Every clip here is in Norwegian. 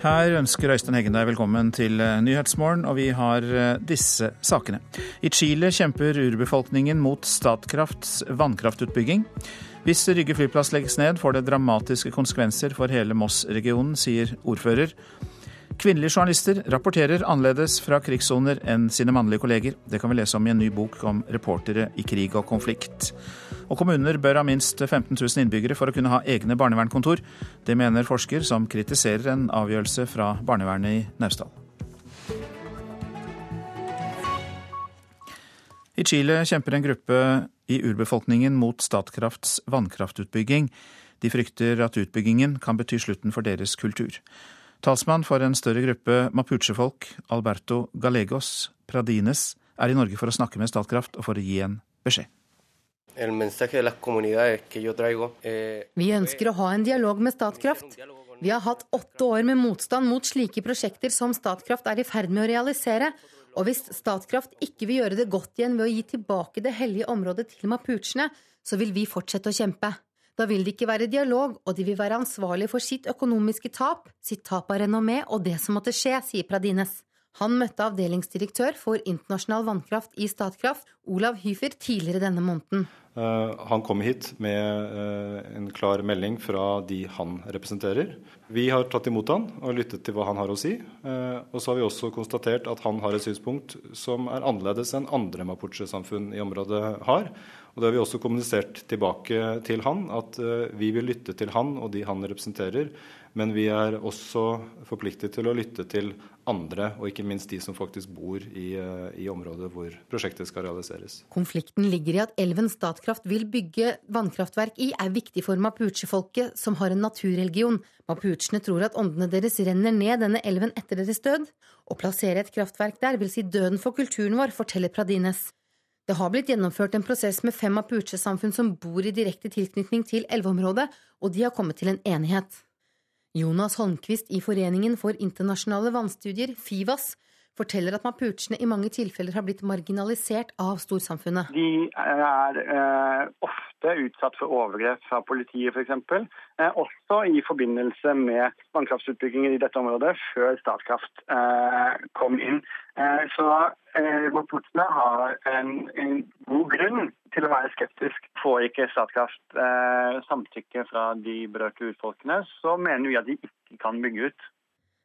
Her ønsker Øystein Heggen deg velkommen til eh, Nyhetsmorgen, og vi har eh, disse sakene. I Chile kjemper urbefolkningen mot Statkrafts vannkraftutbygging. Hvis Rygge flyplass legges ned, får det dramatiske konsekvenser for hele Moss-regionen, sier ordfører. Kvinnelige journalister rapporterer annerledes fra krigssoner enn sine mannlige kolleger. Det kan vi lese om i en ny bok om reportere i krig og konflikt. Og kommuner bør ha minst 15 000 innbyggere for å kunne ha egne barnevernkontor. Det mener forsker som kritiserer en avgjørelse fra barnevernet i Naustdal. I Chile kjemper en gruppe i urbefolkningen mot Statkrafts vannkraftutbygging. De frykter at utbyggingen kan bety slutten for deres kultur. Talsmann for en større gruppe mapuche-folk, Alberto Gallegos Pradines, er i Norge for å snakke med Statkraft og for å gi en beskjed. Eh, Vi ønsker å ha en dialog med Statkraft. Vi har hatt åtte år med motstand mot slike prosjekter som Statkraft er i ferd med å realisere. Og hvis Statkraft ikke vil gjøre det godt igjen ved å gi tilbake det hellige området til mapuchene, så vil vi fortsette å kjempe. Da vil det ikke være dialog, og de vil være ansvarlige for sitt økonomiske tap, sitt tap av renommé og det som måtte skje, sier Pradines. Han møtte avdelingsdirektør for internasjonal vannkraft i Statkraft, Olav Hyfer, tidligere denne måneden. Uh, han kom hit med uh, en klar melding fra de han representerer. Vi har tatt imot han og lyttet til hva han har å si. Uh, og så har vi også konstatert at han har et synspunkt som er annerledes enn andre mapuche-samfunn i området har. Og Det har vi også kommunisert tilbake til han, at eh, vi vil lytte til han og de han representerer. Men vi er også forpliktet til å lytte til andre, og ikke minst de som faktisk bor i, eh, i området hvor prosjektet skal realiseres. Konflikten ligger i at elven Statkraft vil bygge vannkraftverk i, er viktig for mapuche-folket, som har en naturreligion. Mapuchene tror at åndene deres renner ned denne elven etter deres død. Å plassere et kraftverk der vil si døden for kulturen vår, forteller Pradines. Det har blitt gjennomført en prosess med fem apuche-samfunn som bor i direkte tilknytning til elveområdet, og de har kommet til en enighet. Jonas Holmquist i Foreningen for internasjonale vannstudier, FIVAS, forteller at mapuchene i mange tilfeller har blitt marginalisert av storsamfunnet. De er eh, ofte utsatt for overgrep fra politiet f.eks. Eh, også i forbindelse med vannkraftutbygginger i dette området, før Statkraft eh, kom inn. Eh, så eh, mapuchene har en, en, god grunn til å være skeptisk. Får ikke Statkraft eh, samtykke fra de berørte urfolkene, så mener vi at de ikke kan bygge ut.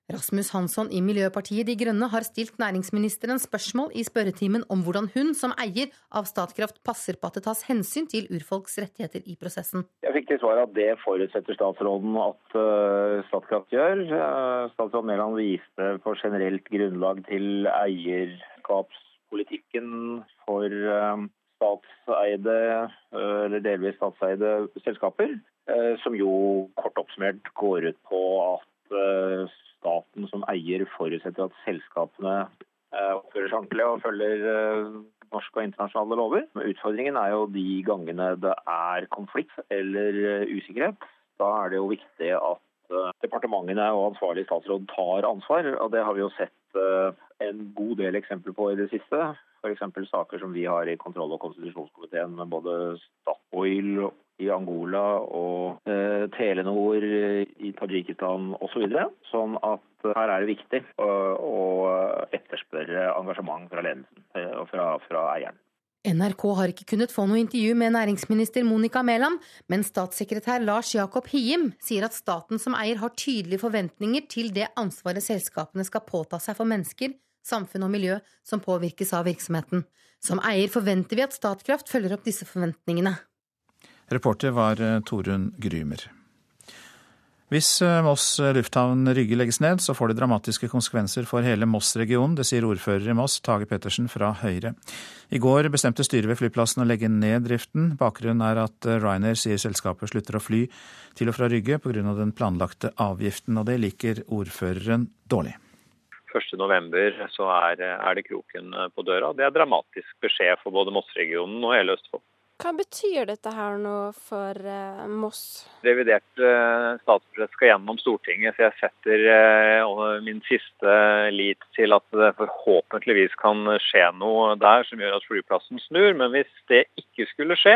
Rasmus Hansson i Miljøpartiet De Grønne har stilt næringsministeren spørsmål i spørretimen om hvordan hun som eier av Statkraft passer på at det tas hensyn til urfolks rettigheter i prosessen. Jeg fikk til svar at det forutsetter statsråden at uh, Statkraft gjør. Uh, statsråd Mæland viste på generelt grunnlag til eierskapspolitikken for uh, statseide eller delvis statseide selskaper, som jo kort oppsummert går ut på at staten som eier forutsetter at selskapene eh, oppfører seg ordentlig og følger eh, norske og internasjonale lover. Utfordringen er jo de gangene det er konflikt eller eh, usikkerhet. Da er det jo viktig at departementene og ansvarlig statsråd tar ansvar. og Det har vi jo sett en god del eksempler på i det siste. F.eks. saker som vi har i kontroll- og konstitusjonskomiteen med både Statoil i Angola og eh, Telenor i Tadsjikistan osv. Sånn at her er det viktig å, å etterspørre engasjement fra ledelsen eh, og fra, fra eieren. NRK har ikke kunnet få noe intervju med næringsminister Monica Mæland, men statssekretær Lars Jakob Hiem sier at staten som eier har tydelige forventninger til det ansvaret selskapene skal påta seg for mennesker, samfunn og miljø som påvirkes av virksomheten. Som eier forventer vi at Statkraft følger opp disse forventningene. Reporter var eh, Torunn Grymer. Hvis eh, Moss lufthavn Rygge legges ned, så får det dramatiske konsekvenser for hele Moss-regionen. Det sier ordfører i Moss, Tage Pettersen fra Høyre. I går bestemte styret ved flyplassen å legge ned driften. Bakgrunnen er at eh, Ryanair sier selskapet slutter å fly til og fra Rygge pga. den planlagte avgiften, og det liker ordføreren dårlig. 1.11 så er, er det kroken på døra. Det er dramatisk beskjed for både Moss-regionen og hele Østfold. Hva betyr dette her nå for eh, Moss? Revidert eh, statsbudsjett skal gjennom Stortinget, så jeg setter eh, min siste lit til at det forhåpentligvis kan skje noe der som gjør at flyplassen snur. Men hvis det ikke skulle skje,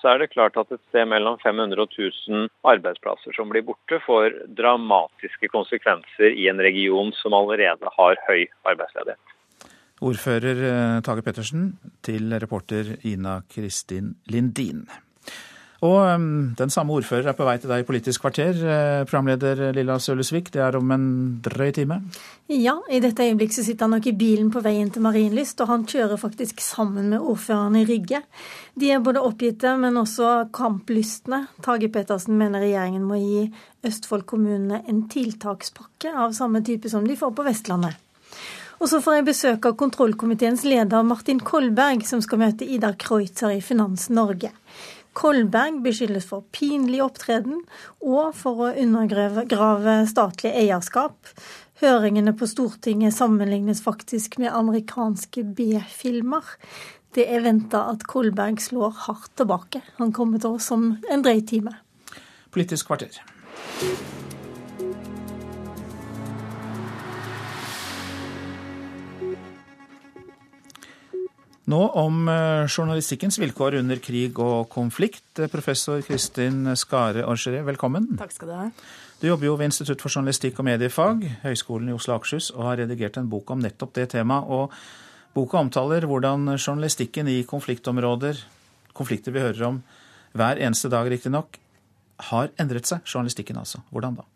så er det klart at et sted mellom 500 og 1000 arbeidsplasser som blir borte, får dramatiske konsekvenser i en region som allerede har høy arbeidsledighet. Ordfører eh, Tage Pettersen til reporter Ina Kristin Lindin. Og um, den samme ordfører er på vei til deg i Politisk kvarter. Eh, programleder Lilla Sølesvik, det er om en drøy time? Ja, i dette øyeblikk så sitter han nok i bilen på veien til Marienlyst, og han kjører faktisk sammen med ordføreren i Rygge. De er både oppgitte, men også kamplystne. Tage Pettersen mener regjeringen må gi Østfold kommune en tiltakspakke av samme type som de får på Vestlandet. Og så får jeg besøk av kontrollkomiteens leder Martin Kolberg, som skal møte Idar Kreutzer i Finans Norge. Kolberg beskyldes for pinlig opptreden og for å undergrave statlig eierskap. Høringene på Stortinget sammenlignes faktisk med amerikanske B-filmer. Det er venta at Kolberg slår hardt tilbake. Han kommer til oss om en drøy time. Politisk kvarter. Nå om eh, journalistikkens vilkår under krig og konflikt. Eh, professor Kristin Skare Orgeré, velkommen. Takk skal Du ha. Du jobber jo ved Institutt for journalistikk og mediefag, Høgskolen i Oslo og Akershus, og har redigert en bok om nettopp det temaet. Og boka omtaler hvordan journalistikken i konfliktområder, konflikter vi hører om hver eneste dag riktignok, har endret seg. Journalistikken altså. Hvordan da?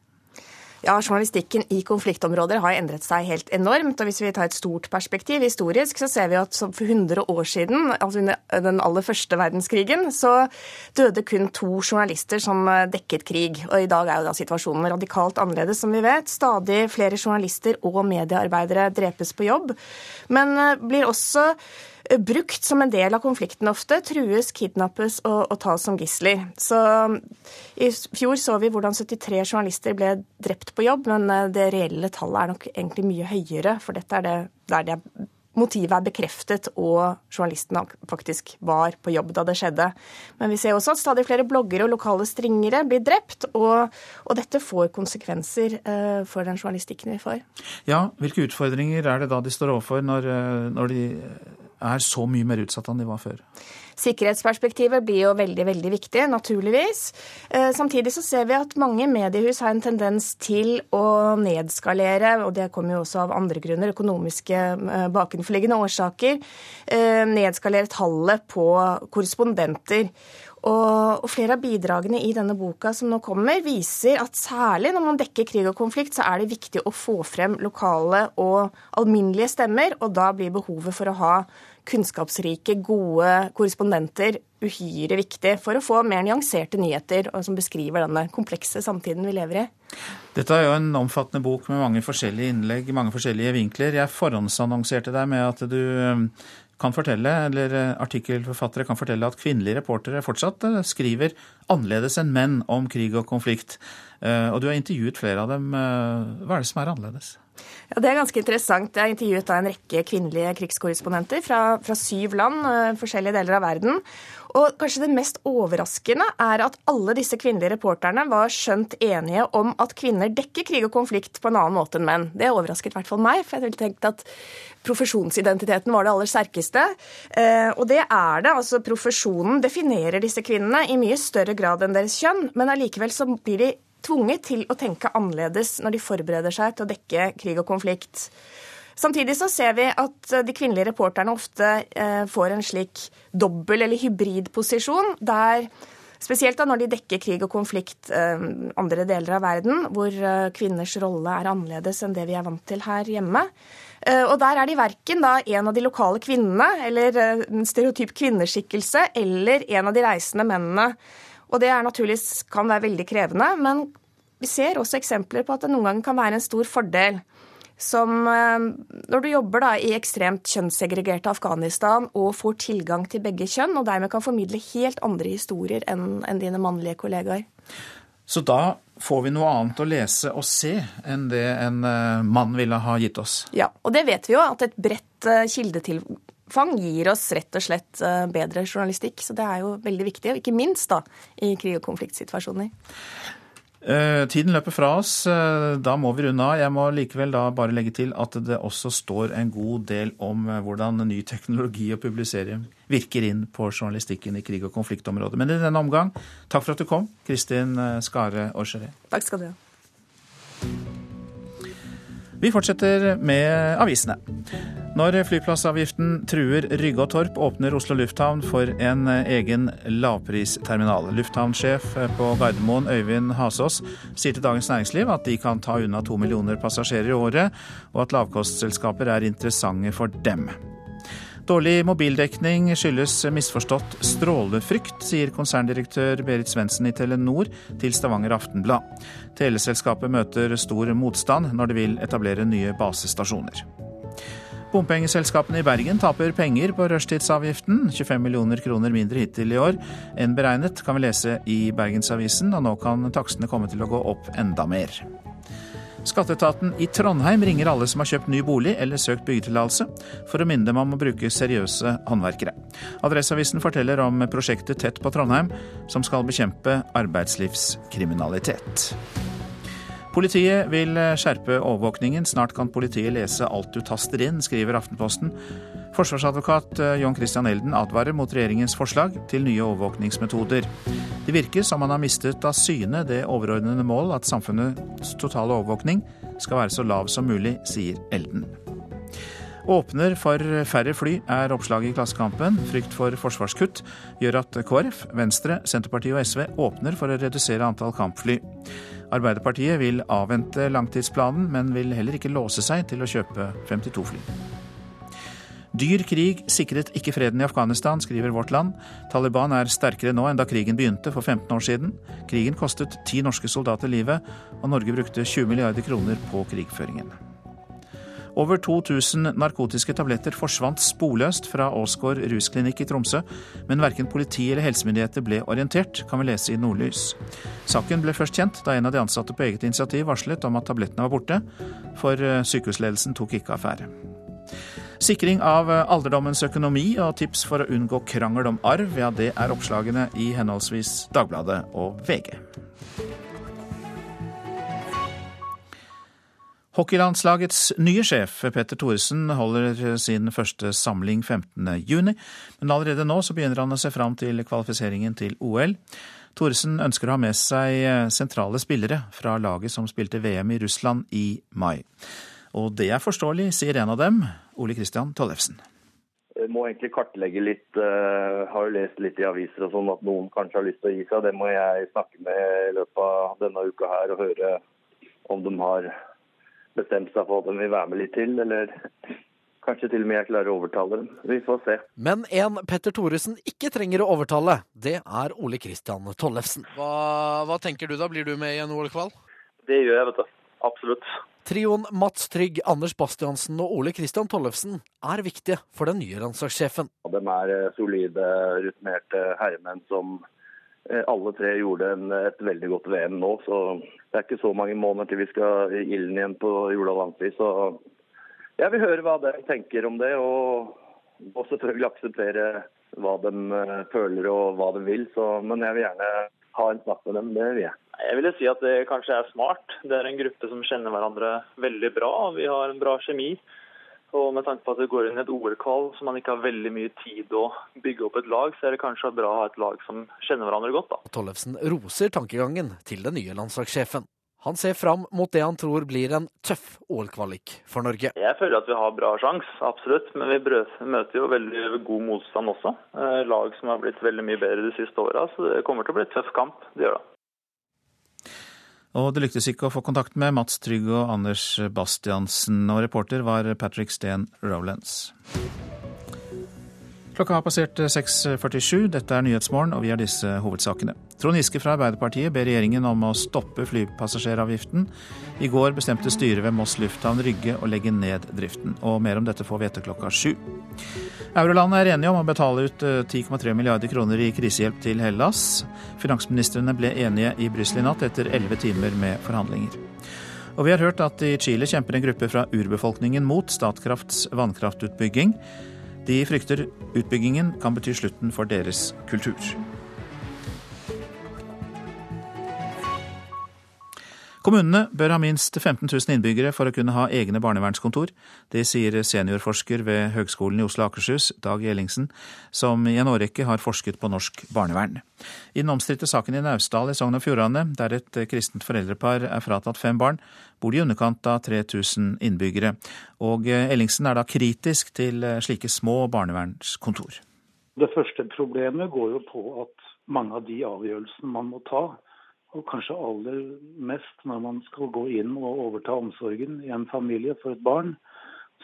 Ja, Journalistikken i konfliktområder har endret seg helt enormt. og Hvis vi tar et stort perspektiv historisk, så ser vi at for 100 år siden, altså under den aller første verdenskrigen, så døde kun to journalister som dekket krig. Og I dag er jo da situasjonen radikalt annerledes, som vi vet. Stadig flere journalister og mediearbeidere drepes på jobb, men eh, blir også brukt som en del av konflikten ofte. Trues, kidnappes og, og tas som gisler. Så I fjor så vi hvordan 73 journalister ble drept på jobb, men eh, det reelle tallet er nok egentlig mye høyere. For dette er det der det motivet er bekreftet, og journalisten faktisk var på jobb da det skjedde. Men vi ser også at stadig flere bloggere og lokale stringere blir drept, og, og dette får konsekvenser uh, for den journalistikken vi får. Ja, Hvilke utfordringer er det da de står overfor når, eh, når de er så mye mer utsatt enn de var før? Sikkerhetsperspektivet blir jo veldig veldig viktig, naturligvis. Eh, samtidig så ser vi at mange mediehus har en tendens til å nedskalere, og det kommer jo også av andre grunner, økonomiske eh, bakenforliggende årsaker, eh, nedskalere tallet på korrespondenter. Og, flere av bidragene i denne boka som nå kommer, viser at særlig når man dekker krig og konflikt, så er det viktig å få frem lokale og alminnelige stemmer, og da blir behovet for å ha kunnskapsrike, gode korrespondenter uhyre viktig for å få mer nyanserte nyheter som beskriver denne komplekse samtiden vi lever i. Dette er jo en omfattende bok med mange forskjellige innlegg, mange forskjellige vinkler. Jeg forhåndsannonserte deg med at du kan fortelle, eller eh, artikkelforfattere kan fortelle at kvinnelige reportere fortsatt eh, skriver annerledes enn menn om krig og konflikt. Eh, og du har intervjuet flere av dem. Hva er det som er annerledes? Ja, Det er ganske interessant. Jeg intervjuet intervjuet en rekke kvinnelige krigskorrespondenter fra, fra syv land, forskjellige deler av verden. Og kanskje det mest overraskende er at alle disse kvinnelige reporterne var skjønt enige om at kvinner dekker krig og konflikt på en annen måte enn menn. Det overrasket i hvert fall meg, for jeg ville tenkt at profesjonsidentiteten var det aller sterkeste. Eh, og det er det. altså Profesjonen definerer disse kvinnene i mye større grad enn deres kjønn, men allikevel så blir de tvunget til å tenke annerledes når de forbereder seg til å dekke krig og konflikt. Samtidig så ser vi at de kvinnelige reporterne ofte eh, får en slik dobbel- eller hybridposisjon, der Spesielt da når de dekker krig og konflikt eh, andre deler av verden, hvor eh, kvinners rolle er annerledes enn det vi er vant til her hjemme. Eh, og der er de verken da en av de lokale kvinnene, eller eh, en stereotyp kvinneskikkelse, eller en av de reisende mennene. Og det er naturligvis kan være veldig krevende, men vi ser også eksempler på at det noen ganger kan være en stor fordel som eh, når du jobber da i ekstremt kjønnssegregerte Afghanistan og får tilgang til begge kjønn, og dermed kan formidle helt andre historier enn, enn dine mannlige kollegaer. Så da får vi noe annet å lese og se enn det en eh, mann ville ha gitt oss? Ja, og det vet vi jo, at et bredt eh, kildetil fang gir oss rett og slett eh, bedre journalistikk. Så det er jo veldig viktig, og ikke minst da i krig- og konfliktsituasjoner. Eh, tiden løper fra oss. Eh, da må vi runde av. Jeg må likevel da bare legge til at det også står en god del om hvordan ny teknologi og publisering virker inn på journalistikken i krig- og konfliktområdet. Men i denne omgang, takk for at du kom, Kristin Skare Aarskjeret. Takk skal du ha. Vi fortsetter med avisene. Når flyplassavgiften truer Rygge og Torp, åpner Oslo lufthavn for en egen lavpristerminal. Lufthavnsjef på Gardermoen, Øyvind Hasås, sier til Dagens Næringsliv at de kan ta unna to millioner passasjerer i året, og at lavkostselskaper er interessante for dem. Dårlig mobildekning skyldes misforstått strålefrykt, sier konserndirektør Berit Svendsen i Telenor til Stavanger Aftenblad. Teleselskapet møter stor motstand når de vil etablere nye basestasjoner. Bompengeselskapene i Bergen taper penger på rushtidsavgiften. 25 millioner kroner mindre hittil i år enn beregnet, kan vi lese i Bergensavisen, og nå kan takstene komme til å gå opp enda mer. Skatteetaten i Trondheim ringer alle som har kjøpt ny bolig eller søkt byggetillatelse, for å minne dem om å bruke seriøse håndverkere. Adresseavisen forteller om prosjektet Tett på Trondheim, som skal bekjempe arbeidslivskriminalitet. Politiet vil skjerpe overvåkningen. Snart kan politiet lese alt du taster inn, skriver Aftenposten. Forsvarsadvokat eh, John Christian Elden advarer mot regjeringens forslag til nye overvåkningsmetoder. Det virker som man har mistet av syne det overordnede mål at samfunnets totale overvåkning skal være så lav som mulig, sier Elden. Åpner for færre fly, er oppslaget i Klassekampen. Frykt for forsvarskutt gjør at KrF, Venstre, Senterpartiet og SV åpner for å redusere antall kampfly. Arbeiderpartiet vil avvente langtidsplanen, men vil heller ikke låse seg til å kjøpe 52 fly. Dyr krig sikret ikke freden i Afghanistan, skriver Vårt Land. Taliban er sterkere nå enn da krigen begynte for 15 år siden. Krigen kostet ti norske soldater livet, og Norge brukte 20 milliarder kroner på krigføringen. Over 2000 narkotiske tabletter forsvant sporløst fra Åsgård rusklinikk i Tromsø, men verken politi eller helsemyndigheter ble orientert, kan vi lese i Nordlys. Saken ble først kjent da en av de ansatte på eget initiativ varslet om at tablettene var borte, for eh, sykehusledelsen tok ikke affære. Sikring av eh, alderdommens økonomi og tips for å unngå krangel om arv, ja det er oppslagene i henholdsvis Dagbladet og VG. Hockeylandslagets nye sjef, Petter Thoresen, holder sin første samling 15.6, men allerede nå så begynner han å se fram til kvalifiseringen til OL. Thoresen ønsker å ha med seg eh, sentrale spillere fra laget som spilte VM i Russland i mai. Og det er forståelig, sier en av dem, Ole Kristian Tollefsen. Jeg må egentlig kartlegge litt. Jeg har jo lest litt i aviser og sånn at noen kanskje har lyst til å gi seg. Det må jeg snakke med i løpet av denne uka her og høre om de har bestemt seg for at de vil være med litt til, eller kanskje til og med jeg klarer å overtale dem. Vi får se. Men en Petter Thoresen ikke trenger å overtale, det er Ole Kristian Tollefsen. Hva, hva tenker du da? Blir du med i en OL-kval? Det gjør jeg, vet du. Absolutt. Trioen Mats Trygg, Anders Bastiansen og Ole Kristian Tollefsen er viktige for den nye landslagssjefen. De er eh, solide, rutinerte herremenn som eh, alle tre gjorde en, et veldig godt VM nå. Så det er ikke så mange måneder til vi skal ilden igjen på Jula Langtid. Så jeg vil høre hva de tenker om det, og, og selvfølgelig akseptere hva de eh, føler og hva de vil. Så, men jeg vil gjerne ha en snakk med dem. Det vil jeg. Jeg vil si at det kanskje er smart. Det er en gruppe som kjenner hverandre veldig bra. Vi har en bra kjemi. Og med tanke på at det går inn i et OL-kval så man ikke har veldig mye tid å bygge opp et lag, så er det kanskje bra å ha et lag som kjenner hverandre godt. da. Tollefsen roser tankegangen til den nye landslagssjefen. Han ser fram mot det han tror blir en tøff OL-kvalik for Norge. Jeg føler at vi har bra sjanse, absolutt. Men vi møter jo veldig god motstand også. Eh, lag som har blitt veldig mye bedre de siste åra. Så det kommer til å bli tøff kamp. Det gjør det. Og det lyktes ikke å få kontakt med Mats Trygg og Anders Bastiansen, og reporter var Patrick Steen Rowlands. Klokka har passert 6.47. Dette er Nyhetsmorgen, og vi har disse hovedsakene. Trond Giske fra Arbeiderpartiet ber regjeringen om å stoppe flypassasjeravgiften. I går bestemte styret ved Moss lufthavn Rygge å legge ned driften. Og mer om dette får vi etter klokka sju. Eurolandene er enige om å betale ut 10,3 eh, milliarder kroner i krisehjelp til Hellas. Finansministrene ble enige i Brussel i natt etter elleve timer med forhandlinger. Og vi har hørt at i Chile kjemper en gruppe fra urbefolkningen mot Statkrafts vannkraftutbygging. De frykter utbyggingen kan bety slutten for deres kultur. Kommunene bør ha minst 15 000 innbyggere for å kunne ha egne barnevernskontor. Det sier seniorforsker ved Høgskolen i Oslo og Akershus, Dag Ellingsen, som i en årrekke har forsket på norsk barnevern. I den omstridte saken i Naustdal i Sogn og Fjordane, der et kristent foreldrepar er fratatt fem barn, bor de i underkant av 3000 innbyggere. Og Ellingsen er da kritisk til slike små barnevernskontor. Det første problemet går jo på at mange av de avgjørelsene man må ta, og kanskje aller mest når man skal gå inn og overta omsorgen i en familie for et barn,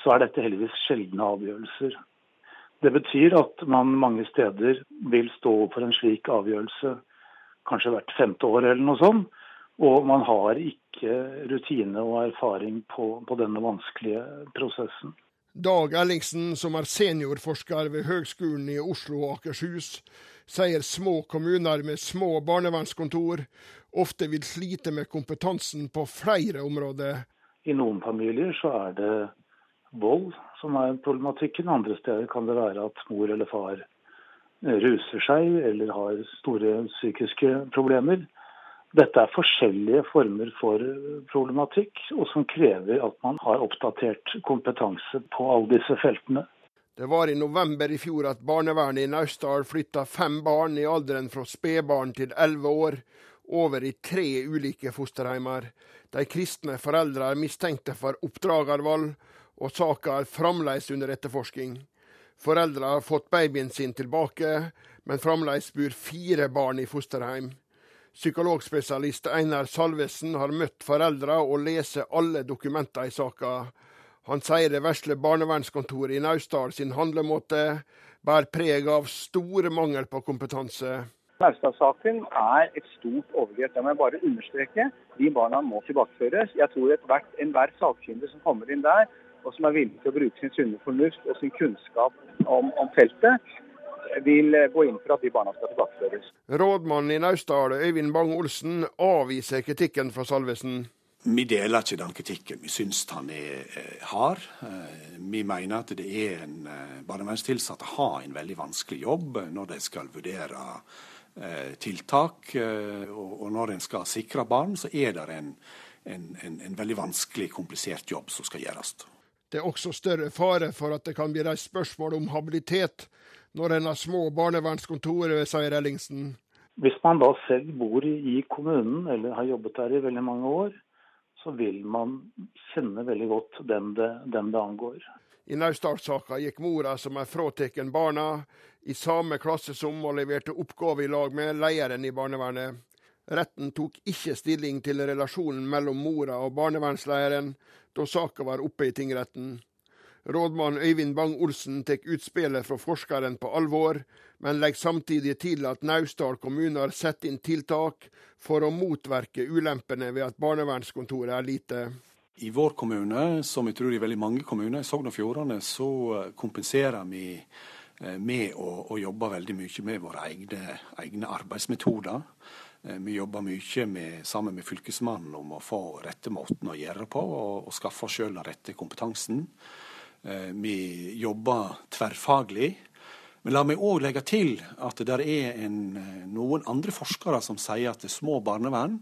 så er dette heldigvis sjeldne avgjørelser. Det betyr at man mange steder vil stå for en slik avgjørelse kanskje hvert femte år eller noe sånt. Og man har ikke rutine og erfaring på, på denne vanskelige prosessen. Dag Ellingsen, som er seniorforsker ved Høgskolen i Oslo og Akershus, sier små kommuner med små barnevernskontor ofte vil slite med kompetansen på flere områder. I noen familier så er det vold som er problematikken. Andre steder kan det være at mor eller far ruser seg eller har store psykiske problemer. Dette er forskjellige former for problematikk, og som krever at man har oppdatert kompetanse på alle disse feltene. Det var i november i fjor at barnevernet i Naustdal flytta fem barn i alderen fra spedbarn til elleve år over i tre ulike fosterheimer. De kristne foreldre er mistenkte for oppdragervold, og saka er fremdeles under etterforsking. Foreldre har fått babyen sin tilbake, men fremdeles bor fire barn i fosterheim. Psykologspesialist Einar Salvesen har møtt foreldre og leser alle dokumenter i saka. Han sier det vesle barnevernskontoret i Naustdal sin handlemåte bærer preg av stor mangel på kompetanse. Naustdal-saken er et stort overgrep. Det må jeg bare understreke. De barna må tilbakeføres. Jeg tror enhver en sakkyndig som kommer inn der, og som er villig til å bruke sin sunne fornuft og sin kunnskap om, om feltet, vil gå inn for at de barna skal tilbakeføres. Rådmannen i Naustdal, Øyvind Bang-Olsen, avviser kritikken fra Salvesen. Vi deler ikke den kritikken. Vi syns han er eh, hard. Eh, vi mener at det er en eh, barnevernstilsatte har en veldig vanskelig jobb når de skal vurdere tiltak. Og når en skal sikre barn, så er det en, en, en, en veldig vanskelig, komplisert jobb som skal gjøres. Det er også større fare for at det kan bli reist spørsmål om habilitet når en har små barnevernskontorer, sier Ellingsen. Hvis man da selv bor i kommunen eller har jobbet der i veldig mange år, så vil man kjenne veldig godt den det, den det angår. I Naustdal-saka gikk mora som er fratatt barna, i samme klasse som og leverte oppgave i lag med lederen i barnevernet. Retten tok ikke stilling til relasjonen mellom mora og barnevernslederen da saka var oppe i tingretten. Rådmann Øyvind Bang-Olsen tar utspillet fra forskeren på alvor, men legger samtidig til at Naustdal kommune har satt inn tiltak for å motverke ulempene ved at barnevernskontoret er lite. I vår kommune, som jeg tror i veldig mange kommuner i Sogn og Fjordane, så kompenserer vi eh, med å, å jobbe veldig mye med våre egne, egne arbeidsmetoder. Eh, vi jobber mye med, sammen med Fylkesmannen om å få rette måten å gjøre på, og, og skaffe oss sjøl den rette kompetansen. Eh, vi jobber tverrfaglig. Men la meg òg legge til at det er en, eh, noen andre forskere som sier at det små barnevern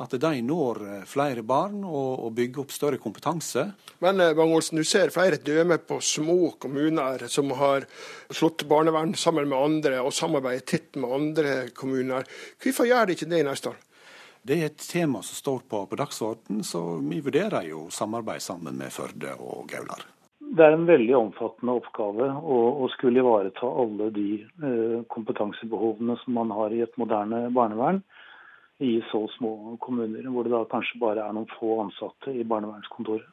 at de når eh, flere barn og, og bygger opp større kompetanse. Men Bang-Olsen, du ser flere dømmer på små kommuner som har slått barnevern sammen med andre og samarbeider tett med andre kommuner. Hvorfor gjør de ikke det i år? Det er et tema som står på, på dagsordenen, så vi vurderer jo samarbeid sammen med Førde og Gaular. Det er en veldig omfattende oppgave å, å skulle ivareta alle de eh, kompetansebehovene som man har i et moderne barnevern i så små kommuner, hvor det da kanskje bare er noen få ansatte i barnevernskontoret.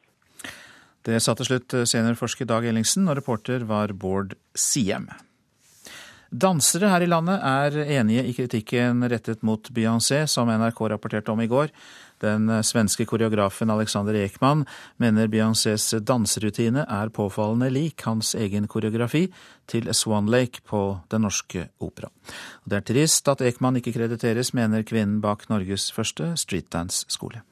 Det sa til slutt seniorforsker Dag Ellingsen, og reporter var Bård Siem. Dansere her i landet er enige i kritikken rettet mot Beyoncé, som NRK rapporterte om i går. Den svenske koreografen Alexander Ekman mener Beyoncés danserutine er påfallende lik hans egen koreografi til Swan Lake på Den norske opera. Det er trist at Ekman ikke krediteres, mener kvinnen bak Norges første streetdance-skole.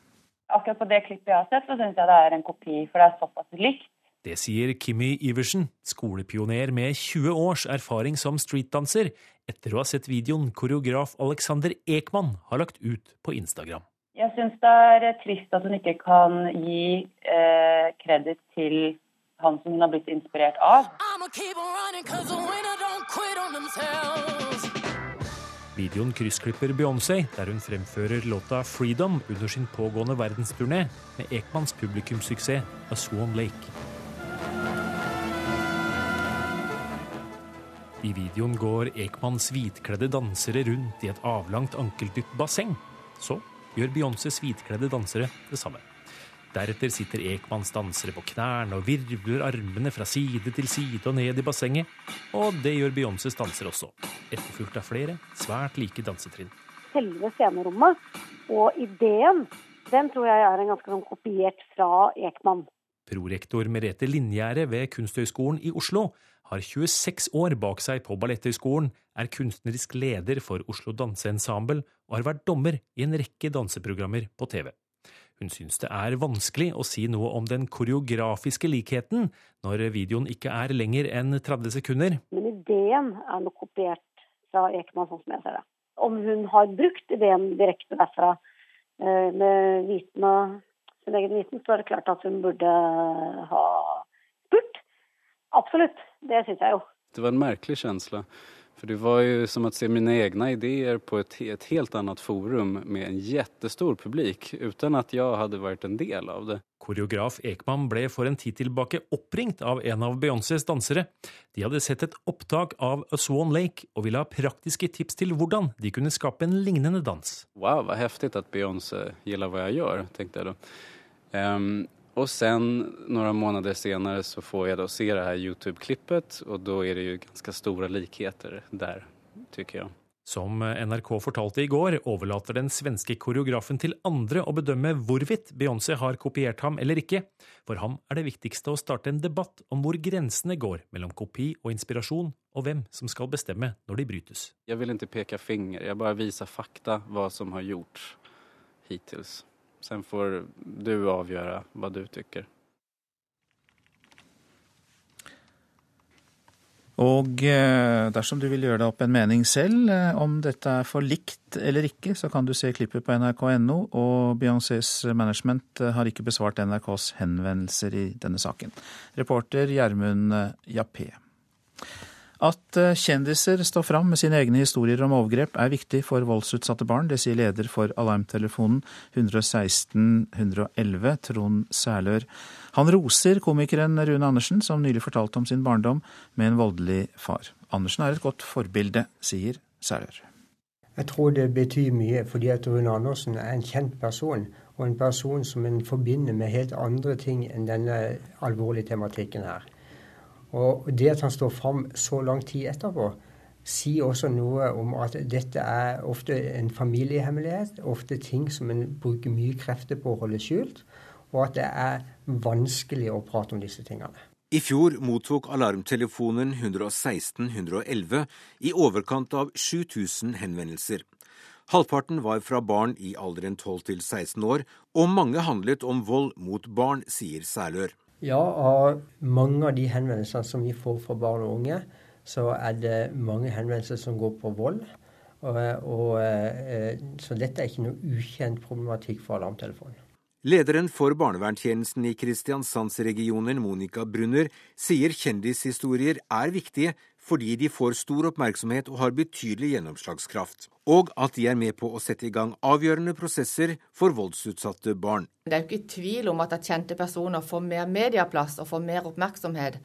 Akkurat på det klippet jeg har sett, så syns jeg det er en kopi, for det er såpass likt. Det sier Kimmy Iversen, skolepioner med 20 års erfaring som streetdanser, etter å ha sett videoen koreograf Alexander Ekman har lagt ut på Instagram. Jeg syns det er trist at hun ikke kan gi eh, kreditt til han som hun har blitt inspirert av. Videoen kryssklipper Beyoncé, der hun fremfører låta 'Freedom' under sin pågående verdensturné med Ekmans publikumssuksess 'A Swan Lake'. I videoen går Ekmans hvitkledde dansere rundt i et avlangt ankeldypt basseng. Så gjør Beyoncés hvitkledde dansere det samme. Deretter sitter Ekmans dansere på knærne og virvler armene fra side til side og ned i bassenget. Og det gjør Beyoncés dansere også, etterfulgt av flere svært like dansetrinn. Selve scenerommet og ideen, den tror jeg er en ganske sånn kopiert fra Ekman. Prorektor Merete Linjære ved Kunsthøgskolen i Oslo har 26 år bak seg på Balletthøgskolen, er kunstnerisk leder for Oslo Danseensemble og har vært dommer i en rekke danseprogrammer på TV. Hun syns det er vanskelig å si noe om den koreografiske likheten når videoen ikke er lenger enn 30 sekunder. Men ideen er nok kopiert fra Ekman, sånn som jeg ser det. Om hun har brukt ideen direkte derfra eh, med viten og sin egen viten, så er det klart at hun burde ha spurt. Absolutt. Det syns jeg jo. Det var en merkelig følelse. For det var jo som å se mine egne ideer på et, et helt annet forum med en kjempestor publik, uten at jeg hadde vært en del av det. Koreograf Ekman ble for en tid tilbake oppringt av en av Beyoncés dansere. De hadde sett et opptak av A Swan Lake og ville ha praktiske tips til hvordan de kunne skape en lignende dans. Wow, så heftig at Beyoncé liker hva jeg gjør, tenkte jeg da. Um, og sen noen måneder senere så får jeg da se det her YouTube-klippet, og da er det jo ganske store likheter der, tykker jeg. Som NRK fortalte i går, overlater den svenske koreografen til andre å bedømme hvorvidt Beyoncé har kopiert ham eller ikke. For ham er det viktigste å starte en debatt om hvor grensene går mellom kopi og inspirasjon, og hvem som skal bestemme når de brytes. Jeg vil ikke peke finger, jeg bare viser fakta hva som har gjort hittil. Sen får du avgjøre hva du tykker. Og eh, dersom du vil gjøre deg opp en mening selv eh, om dette er for likt eller ikke, så kan du se klippet på nrk.no, og Beyoncés management eh, har ikke besvart NRKs henvendelser i denne saken. Reporter Gjermund Jappé. At kjendiser står fram med sine egne historier om overgrep er viktig for voldsutsatte barn. Det sier leder for alarmtelefonen 116 111, Trond Særlør. Han roser komikeren Rune Andersen, som nylig fortalte om sin barndom med en voldelig far. Andersen er et godt forbilde, sier Sælør. Jeg tror det betyr mye, fordi at Rune Andersen er en kjent person. Og en person som en forbinder med helt andre ting enn denne alvorlige tematikken her. Og det at han står fram så lang tid etterpå, sier også noe om at dette er ofte en familiehemmelighet. Ofte ting som en bruker mye krefter på å holde skjult og at det er vanskelig å prate om disse tingene. I fjor mottok alarmtelefonen 116 111 i overkant av 7000 henvendelser. Halvparten var fra barn i alderen 12 til 16 år, og mange handlet om vold mot barn, sier Særlør. Ja, av mange av de henvendelsene som vi får fra barn og unge, så er det mange henvendelser som går på vold. Og, og, eh, så dette er ikke noe ukjent problematikk for alarmtelefonen. Lederen for barnevernstjenesten i Kristiansandsregionen, Monica Brunner, sier kjendishistorier er viktige fordi de får stor oppmerksomhet og har betydelig gjennomslagskraft, og at de er med på å sette i gang avgjørende prosesser for voldsutsatte barn. Det er jo ikke tvil om at kjente personer får mer medieplass og får mer oppmerksomhet,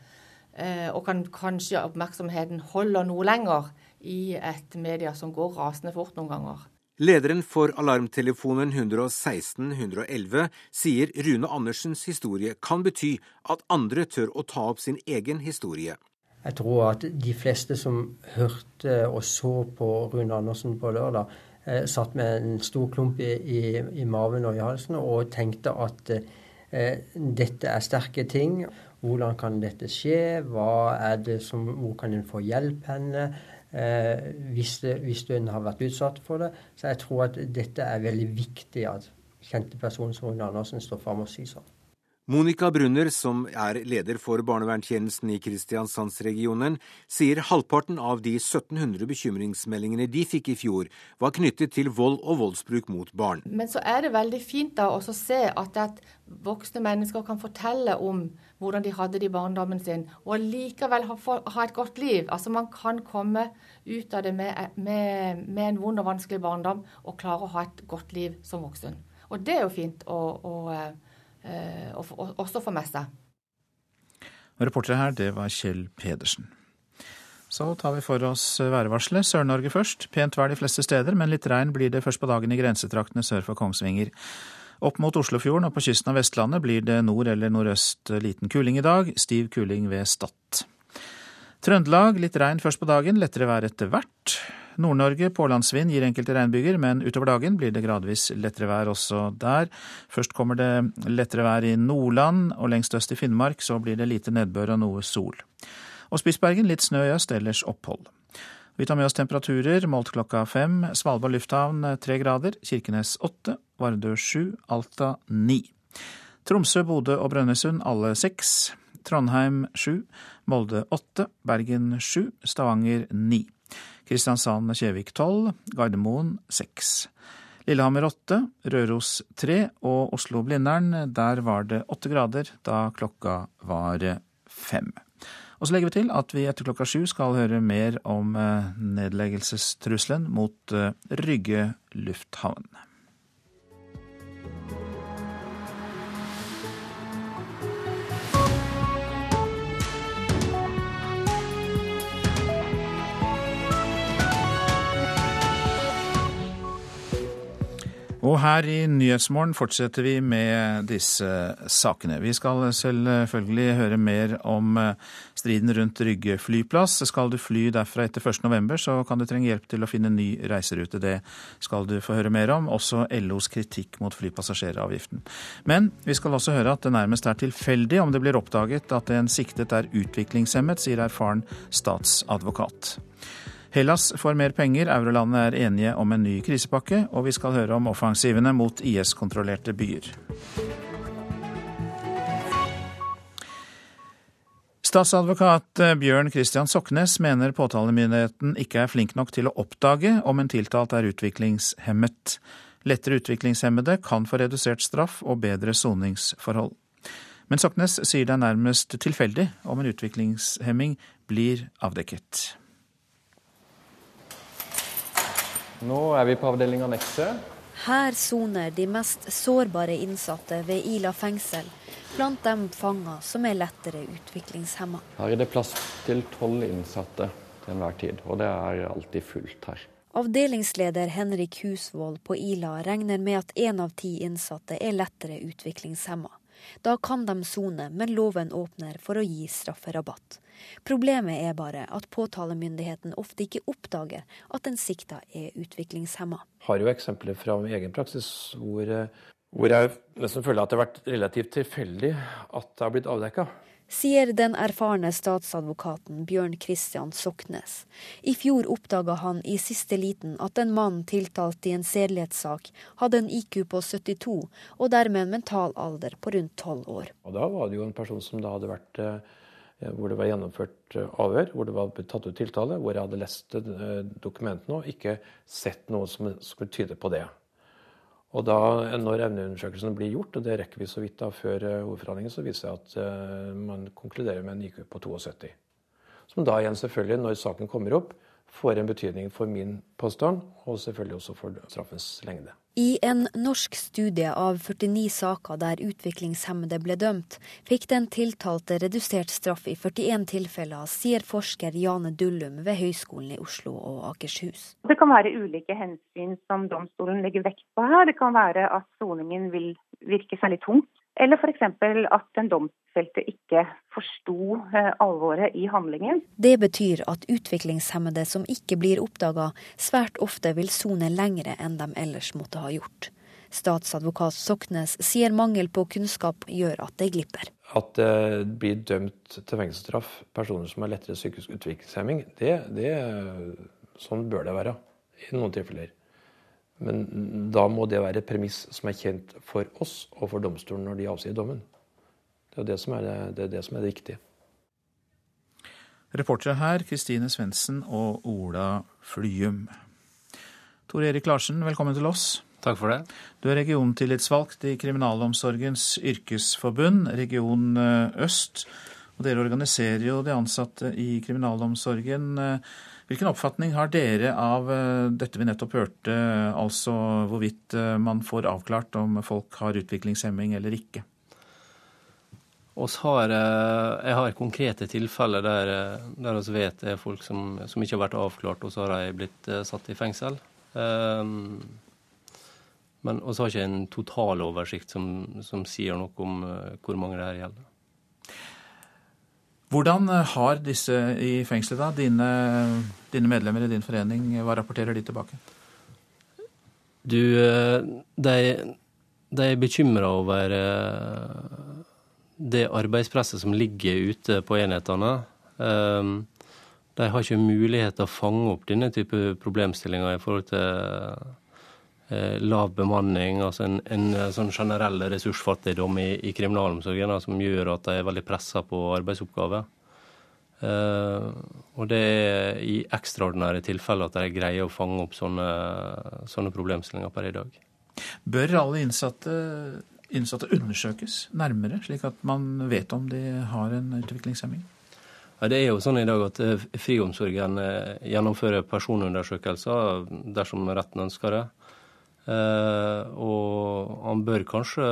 eh, og kan kanskje oppmerksomheten holder noe lenger i et media som går rasende fort noen ganger. Lederen for alarmtelefonen 116 111 sier Rune Andersens historie kan bety at andre tør å ta opp sin egen historie. Jeg tror at de fleste som hørte og så på Rune Andersen på lørdag, eh, satt med en stor klump i, i, i, maven og i halsen og tenkte at eh, dette er sterke ting. Hvordan kan dette skje? Hva er det som, hvor kan en få hjelp henne? eh, hvis, det, hvis en har vært utsatt for det. Så jeg tror at dette er veldig viktig at kjente personer som Rune Andersen står fram og sier sånn. Monica Brunner, som er leder for barnevernstjenesten i Kristiansandsregionen, sier halvparten av de 1700 bekymringsmeldingene de fikk i fjor, var knyttet til vold og voldsbruk mot barn. Men så er det veldig fint da å se at, at voksne mennesker kan fortelle om hvordan de hadde det i barndommen sin, og likevel ha, ha, et godt liv. Altså Man kan komme ut av det med, med, med, en vond og vanskelig barndom og klare å ha et godt liv som voksen. Og det er jo fint å, å Eh, også få med seg. Reportere her, det var Kjell Pedersen. Så tar vi for oss værvarselet. Sør-Norge først. Pent vær de fleste steder, men litt regn blir det først på dagen i grensetraktene sør for Kongsvinger. Opp mot Oslofjorden og på kysten av Vestlandet blir det nord eller nordøst liten kuling i dag. Stiv kuling ved Stad. Trøndelag litt regn først på dagen, lettere vær etter hvert. Nord-Norge pålandsvind gir enkelte regnbyger, men utover dagen blir det gradvis lettere vær også der. Først kommer det lettere vær i Nordland, og lengst øst i Finnmark så blir det lite nedbør og noe sol. Og Spitsbergen litt snø i øst, ellers opphold. Vi tar med oss temperaturer målt klokka fem. Svalbard lufthavn tre grader, Kirkenes åtte, Vardø sju, Alta ni. Tromsø, Bodø og Brønnøysund alle seks. Trondheim sju, Molde åtte, Bergen sju, Stavanger ni. Kristiansand-Kjevik 12, Gardermoen 6. Lillehammer 8, Røros 3 og Oslo-Blindern, der var det 8 grader da klokka var 5. Og så legger vi til at vi etter klokka sju skal høre mer om eh, nedleggelsestrusselen mot eh, Rygge lufthavn. Og her i Nyhetsmorgen fortsetter vi med disse sakene. Vi skal selvfølgelig høre mer om eh, striden rundt Rygge flyplass. Skal du fly derfra etter 1.11, så kan du trenge hjelp til å finne ny reiserute. Det skal du få høre mer om. Også LOs kritikk mot flypassasjeravgiften. Men vi skal også høre at det nærmest er tilfeldig om det blir oppdaget at en siktet er utviklingshemmet, sier erfaren statsadvokat. Hellas får mer penger, eurolandene er enige om en ny krisepakke, og vi skal høre om offensivene mot IS-kontrollerte byer. Statsadvokat Bjørn Christian Soknes mener påtalemyndigheten ikke er flink nok til å oppdage om en tiltalt er utviklingshemmet. Lettere utviklingshemmede kan få redusert straff og bedre soningsforhold. Men Soknes sier det er nærmest tilfeldig om en utviklingshemming blir avdekket. Nå er vi på avdelinga Nexø. Her soner de mest sårbare innsatte ved Ila fengsel, blant dem fanger som er lettere utviklingshemma. Her er det plass til tolv innsatte til enhver tid, og det er alltid fullt her. Avdelingsleder Henrik Husvold på Ila regner med at én av ti innsatte er lettere utviklingshemma. Da kan de sone, men loven åpner for å gi strafferabatt. Problemet er bare at påtalemyndigheten ofte ikke oppdager at den sikta er utviklingshemma. Har jo eksempler fra min egen praksis hvor, hvor jeg nesten føler at det har vært relativt tilfeldig at det har blitt avdekka. Sier den erfarne statsadvokaten Bjørn Christian Soknes. I fjor oppdaga han i siste liten at en mann tiltalt i en sedelighetssak hadde en IQ på 72, og dermed en mental alder på rundt 12 år. Og Da var det jo en person som da hadde vært eh, Eh, hvor det var gjennomført eh, avhør, hvor det var tatt ut tiltale, hvor jeg hadde lest eh, dokumentene og ikke sett noe som skulle tyde på det. Og da, Når evneundersøkelsen blir gjort, og det rekker vi så vidt da før ordforhandlingen, så viser det at man konkluderer med en IQ på 72. Som da igjen selvfølgelig, når saken kommer opp, får en betydning for min påstand, og selvfølgelig også for straffens lengde. I en norsk studie av 49 saker der utviklingshemmede ble dømt, fikk den tiltalte redusert straff i 41 tilfeller, sier forsker Jane Dullum ved Høgskolen i Oslo og Akershus. Det kan være ulike hensyn som domstolen legger vekt på her. Det kan være at soningen vil virke særlig tungt eller f.eks. at den domfelte ikke forsto eh, alvoret i handlingen. Det betyr at utviklingshemmede som ikke blir oppdaga, svært ofte vil sone lengre enn de ellers måtte ha gjort. Statsadvokat Soknes sier mangel på kunnskap gjør at det glipper. At det blir dømt til fengselsstraff personer som har lettere psykisk utviklingshemming, det, det, sånn bør det være i noen tilfeller. Men da må det være et premiss som er kjent for oss og for domstolen når de avsier dommen. Det er det som er det, det, er det, som er det viktige. Reportere her Kristine Svendsen og Ola Flyum. Tor Erik Larsen, velkommen til oss. Takk for det. Du er regiontillitsvalgt i Kriminalomsorgens yrkesforbund, Region eh, Øst. Og dere organiserer jo de ansatte i kriminalomsorgen. Hvilken oppfatning har dere av eh, dette vi nettopp hørte, altså hvorvidt eh, man får avklart om folk har utviklingshemming eller ikke? Har, jeg har konkrete tilfeller der, der vi vet det er folk som, som, ikke har vært avklart, og så har de blitt satt i fengsel. Um, men vi har ikke en totaloversikt som, som sier noe om hvor mange det her gjelder. Hvordan eh, har disse i fengselet, da, dine, dine, medlemmer i din forening, hva rapporterer de tilbake? Du, eh, de, de er bekymra over det arbeidspresset som ligger ute på enhetene. De har ikke mulighet til å fange opp denne type problemstillinger i forhold til Eh, lav bemanning, altså en, en, eh, sånn generell ressursfattigdom i, i kriminalomsorgen da, som gjør at de er veldig pressa på arbeidsoppgaver. Uh, og det er i ekstraordinære tilfeller at de greier å fange opp sånne, sånne problemstillinger per i dag. Bør alle innsatte, innsatte, undersøkes nærmere, slik at man vet om de har en utviklingshemming? Ja, det er jo sånn i dag at Friomsorgen gjennomfører personundersøkelser dersom retten ønsker det. Eh, og han bør kanskje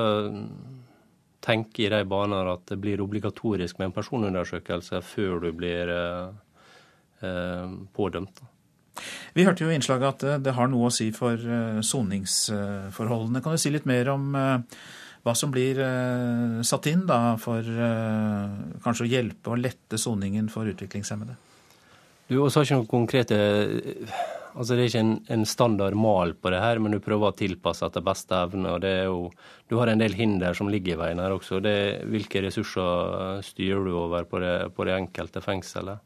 tenke i de baner at det blir obligatorisk med en personundersøkelse før du blir eh, eh, pådømt. Vi hørte jo i innslaget at det har noe å si for soningsforholdene. Kan du si litt mer om hva som blir satt inn da for kanskje å hjelpe og lette soningen for utviklingshemmede? Du, også har ikke noen konkrete Altså Det er ikke en, en, standard mal på det her, men du prøver å tilpasse etter beste evne. og det er jo, Du har en del hinder som ligger i veien her også. Det Hvilke ressurser styrer du over på det, på det enkelte fengselet?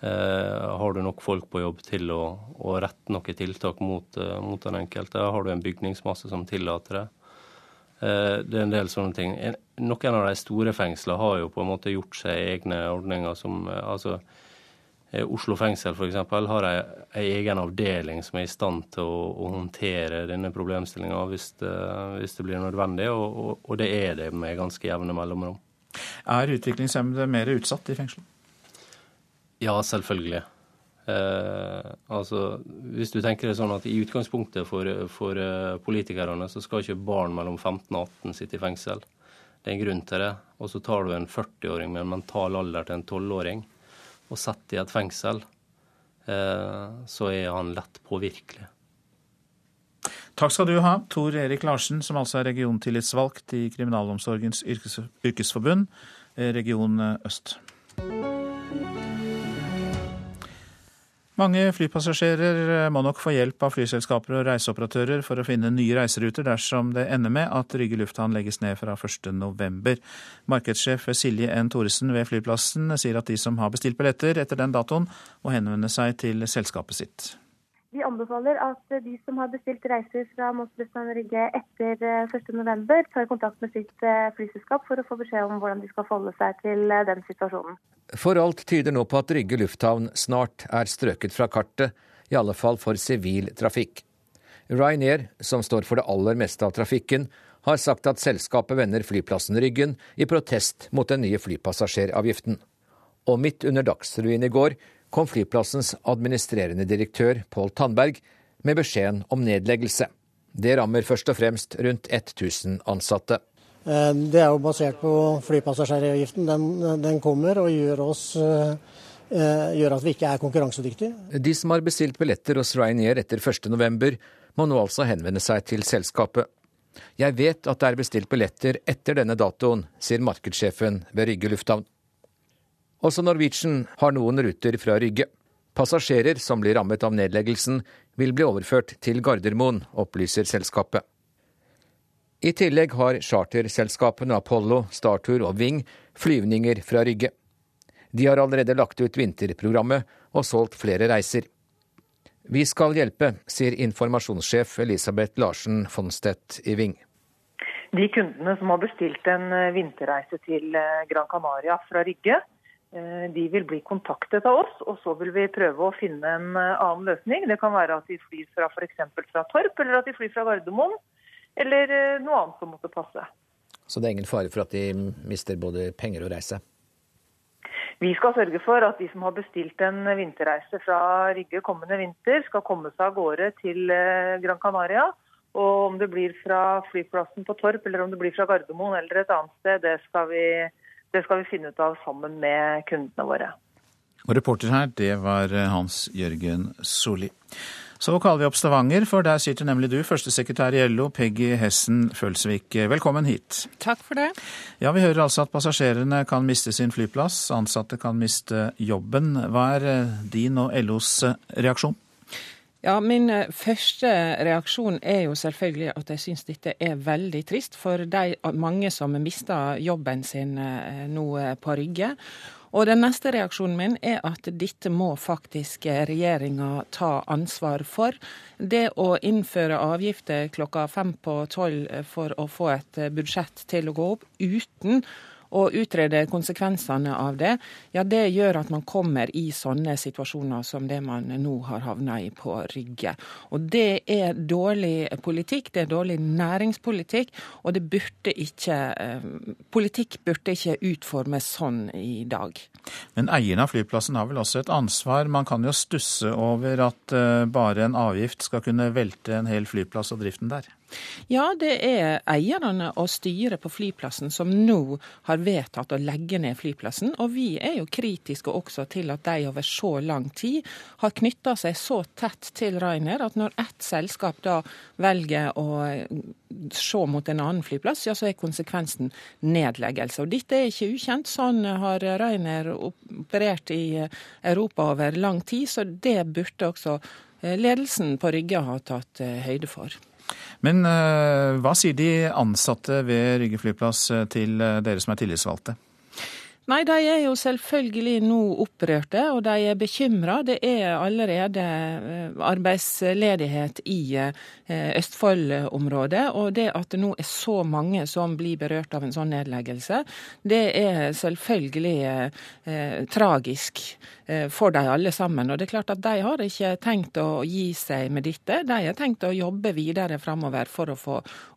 Eh, har du nok folk på jobb til å, å rette noen tiltak mot, uh, mot, den enkelte? Har du en bygningsmasse som tillater det? Eh, det er en del sånne ting. En, noen av de store fengslene har jo på en måte gjort seg egne ordninger som eh, altså Eh, Oslo fengsel f.eks. har ei, egen avdeling som er i stand til å, å håndtere denne problemstillinga hvis, hvis, det blir nødvendig, og, og, og, det er det med ganske jevne mellomrom. Er utviklingshemmede mer utsatt i fengsel? Ja, selvfølgelig. Eh, altså, hvis du tenker det sånn at I utgangspunktet for, for uh, politikerne så skal ikke barn mellom 15 og 18 sitte i fengsel. Det er en grunn til det. Og så tar du en 40-åring med en mental alder til en 12-åring og satt i et fengsel, eh, så er han lett påvirkelig. Takk skal du ha, Tor Erik Larsen, som altså er regiontillitsvalgt i Kriminalomsorgens yrkesforbund, eh, region øst. Mange flypassasjerer eh, må nok få hjelp av flyselskaper og reiseoperatører for å finne nye reiseruter dersom det ender med at Rygge lufthavn legges ned fra 1.11. Markedssjef Silje N. Thoresen ved flyplassen sier at de som har bestilt billetter etter den datoen, må henvende seg til selskapet sitt. Vi anbefaler at de som har bestilt reiser fra Moss lufthavn Rygge etter 1.11, eh, tar kontakt med sitt eh, flyselskap for å få beskjed om hvordan de skal forholde seg til eh, den situasjonen. For alt tyder nå på at Rygge lufthavn snart er strøket fra kartet, i alle fall for sivil trafikk. Ryanair, som står for det aller meste av trafikken, har sagt at selskapet vender flyplassen ryggen i protest mot den nye flypassasjeravgiften. Og midt under Dagsrevyen i går kom flyplassens administrerende direktør Pål Tandberg med beskjeden om nedleggelse. Det rammer først og fremst rundt 1000 ansatte. Eh, det er jo basert på flypassasjeravgiften. Den, den, kommer og gjør, oss, eh, gjør at vi ikke er konkurransedyktige. De som har bestilt billetter hos Ryanair etter 1.11, må nå altså henvende seg til selskapet. Jeg vet at det er bestilt billetter etter denne datoen, sier markedssjefen ved Rygge lufthavn. Også Norwegian har noen ruter fra Rygge. Passasjerer som blir rammet av nedleggelsen, vil bli overført til Gardermoen, opplyser selskapet. I tillegg har charterselskapene Apollo, Startur og Ving flyvninger fra Rygge. De har allerede lagt ut vinterprogrammet og solgt flere reiser. Vi skal hjelpe, sier informasjonssjef Elisabeth Larsen Fonstedt i Ving. De kundene som har bestilt en vinterreise til eh, Gran Canaria fra Rygge, de vil bli kontaktet av oss, og så vil vi prøve å finne en annen løsning. Det kan være at de flyr fra f.eks. fra Torp, eller at de flyr fra Gardermoen, eller noe annet som måtte passe. Så det er ingen fare for at de mister både penger og reise? Vi skal sørge for at de som har bestilt en vinterreise fra Rygge kommende vinter, skal komme seg av gårde til eh, Gran Canaria. Og om det blir fra flyplassen på Torp eller om det blir fra Gardermoen eller et annet sted, det skal vi, det skal vi finne ut av sammen med kundene våre. Og reporter her, det var Hans Jørgen Solli. Så kaller vi opp Stavanger, for der sitter nemlig du, førstesekretær i LO, Peggy Hessen Følsvik. Velkommen hit. Takk for det. Ja, Vi hører altså at passasjerene kan miste sin flyplass, ansatte kan miste jobben. Hva er eh, din og LOs eh, reaksjon? Ja, Min eh, første reaksjon er jo selvfølgelig at jeg syns dette er veldig trist for de mange som mista jobben sin nå på Rygge. Og den neste reaksjonen min er at dette må faktisk regjeringa ta ansvar for. Det å innføre avgifter klokka fem på tolv for å få et budsjett til å gå opp uten å utrede konsekvensene av det, ja det gjør at man kommer i sånne situasjoner som det man nå har havna i på Rygge. Og det er dårlig politikk, det er dårlig næringspolitikk, og det burde ikke eh, Politikk burde ikke utformes sånn i dag. Men eieren av flyplassen har vel også et ansvar? Man kan jo stusse over at eh, bare en avgift skal kunne velte en hel flyplass og driften der? Ja, det er eierne og styret på flyplassen som nå har vedtatt å legge ned flyplassen. Og vi er jo kritiske også til at de over så lang tid har knytta seg så tett til Rainer at når ett selskap da velger å se mot en annen flyplass, ja, så er konsekvensen nedleggelse. Og dette er ikke ukjent. Sånn har Rainer operert i Europa over lang tid, så det burde også ledelsen på Rygge ha tatt høyde for. Men uh, hva sier de ansatte ved Rygge flyplass eh, til eh, dere som er tillitsvalgte? Nei, de er jo selvfølgelig nå opprørte, og de er bekymra. Det er allerede arbeidsledighet i Østfold-området. Og det at det nå er så mange som blir berørt av en sånn nedleggelse, det er selvfølgelig eh, tragisk. Eh, for de alle sammen. Og det er klart at De har ikke tenkt å gi seg med dette. De har tenkt å jobbe videre framover for å få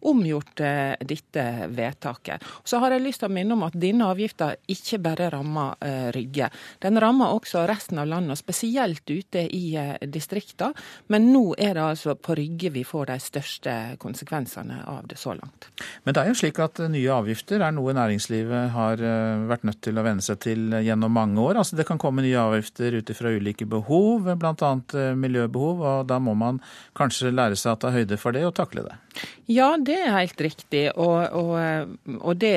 omgjort eh, dette vedtaket. Så har jeg lyst til å minne om at denne avgifta ikke bare rammer eh, Rygge. Den rammer også resten av landet, spesielt ute i distriktene. Men nå er det altså på Rygge vi får de største konsekvensene av det så langt. Men det er jo slik at nye avgifter er noe næringslivet har vært nødt til å venne seg til gjennom mange år. Altså Det kan komme nye avgifter ut ifra ulike behov, bl.a. Eh, miljøbehov. og Da må man kanskje lære seg å ta høyde for det og takle det. Ja, det er helt riktig. Og, og, og det,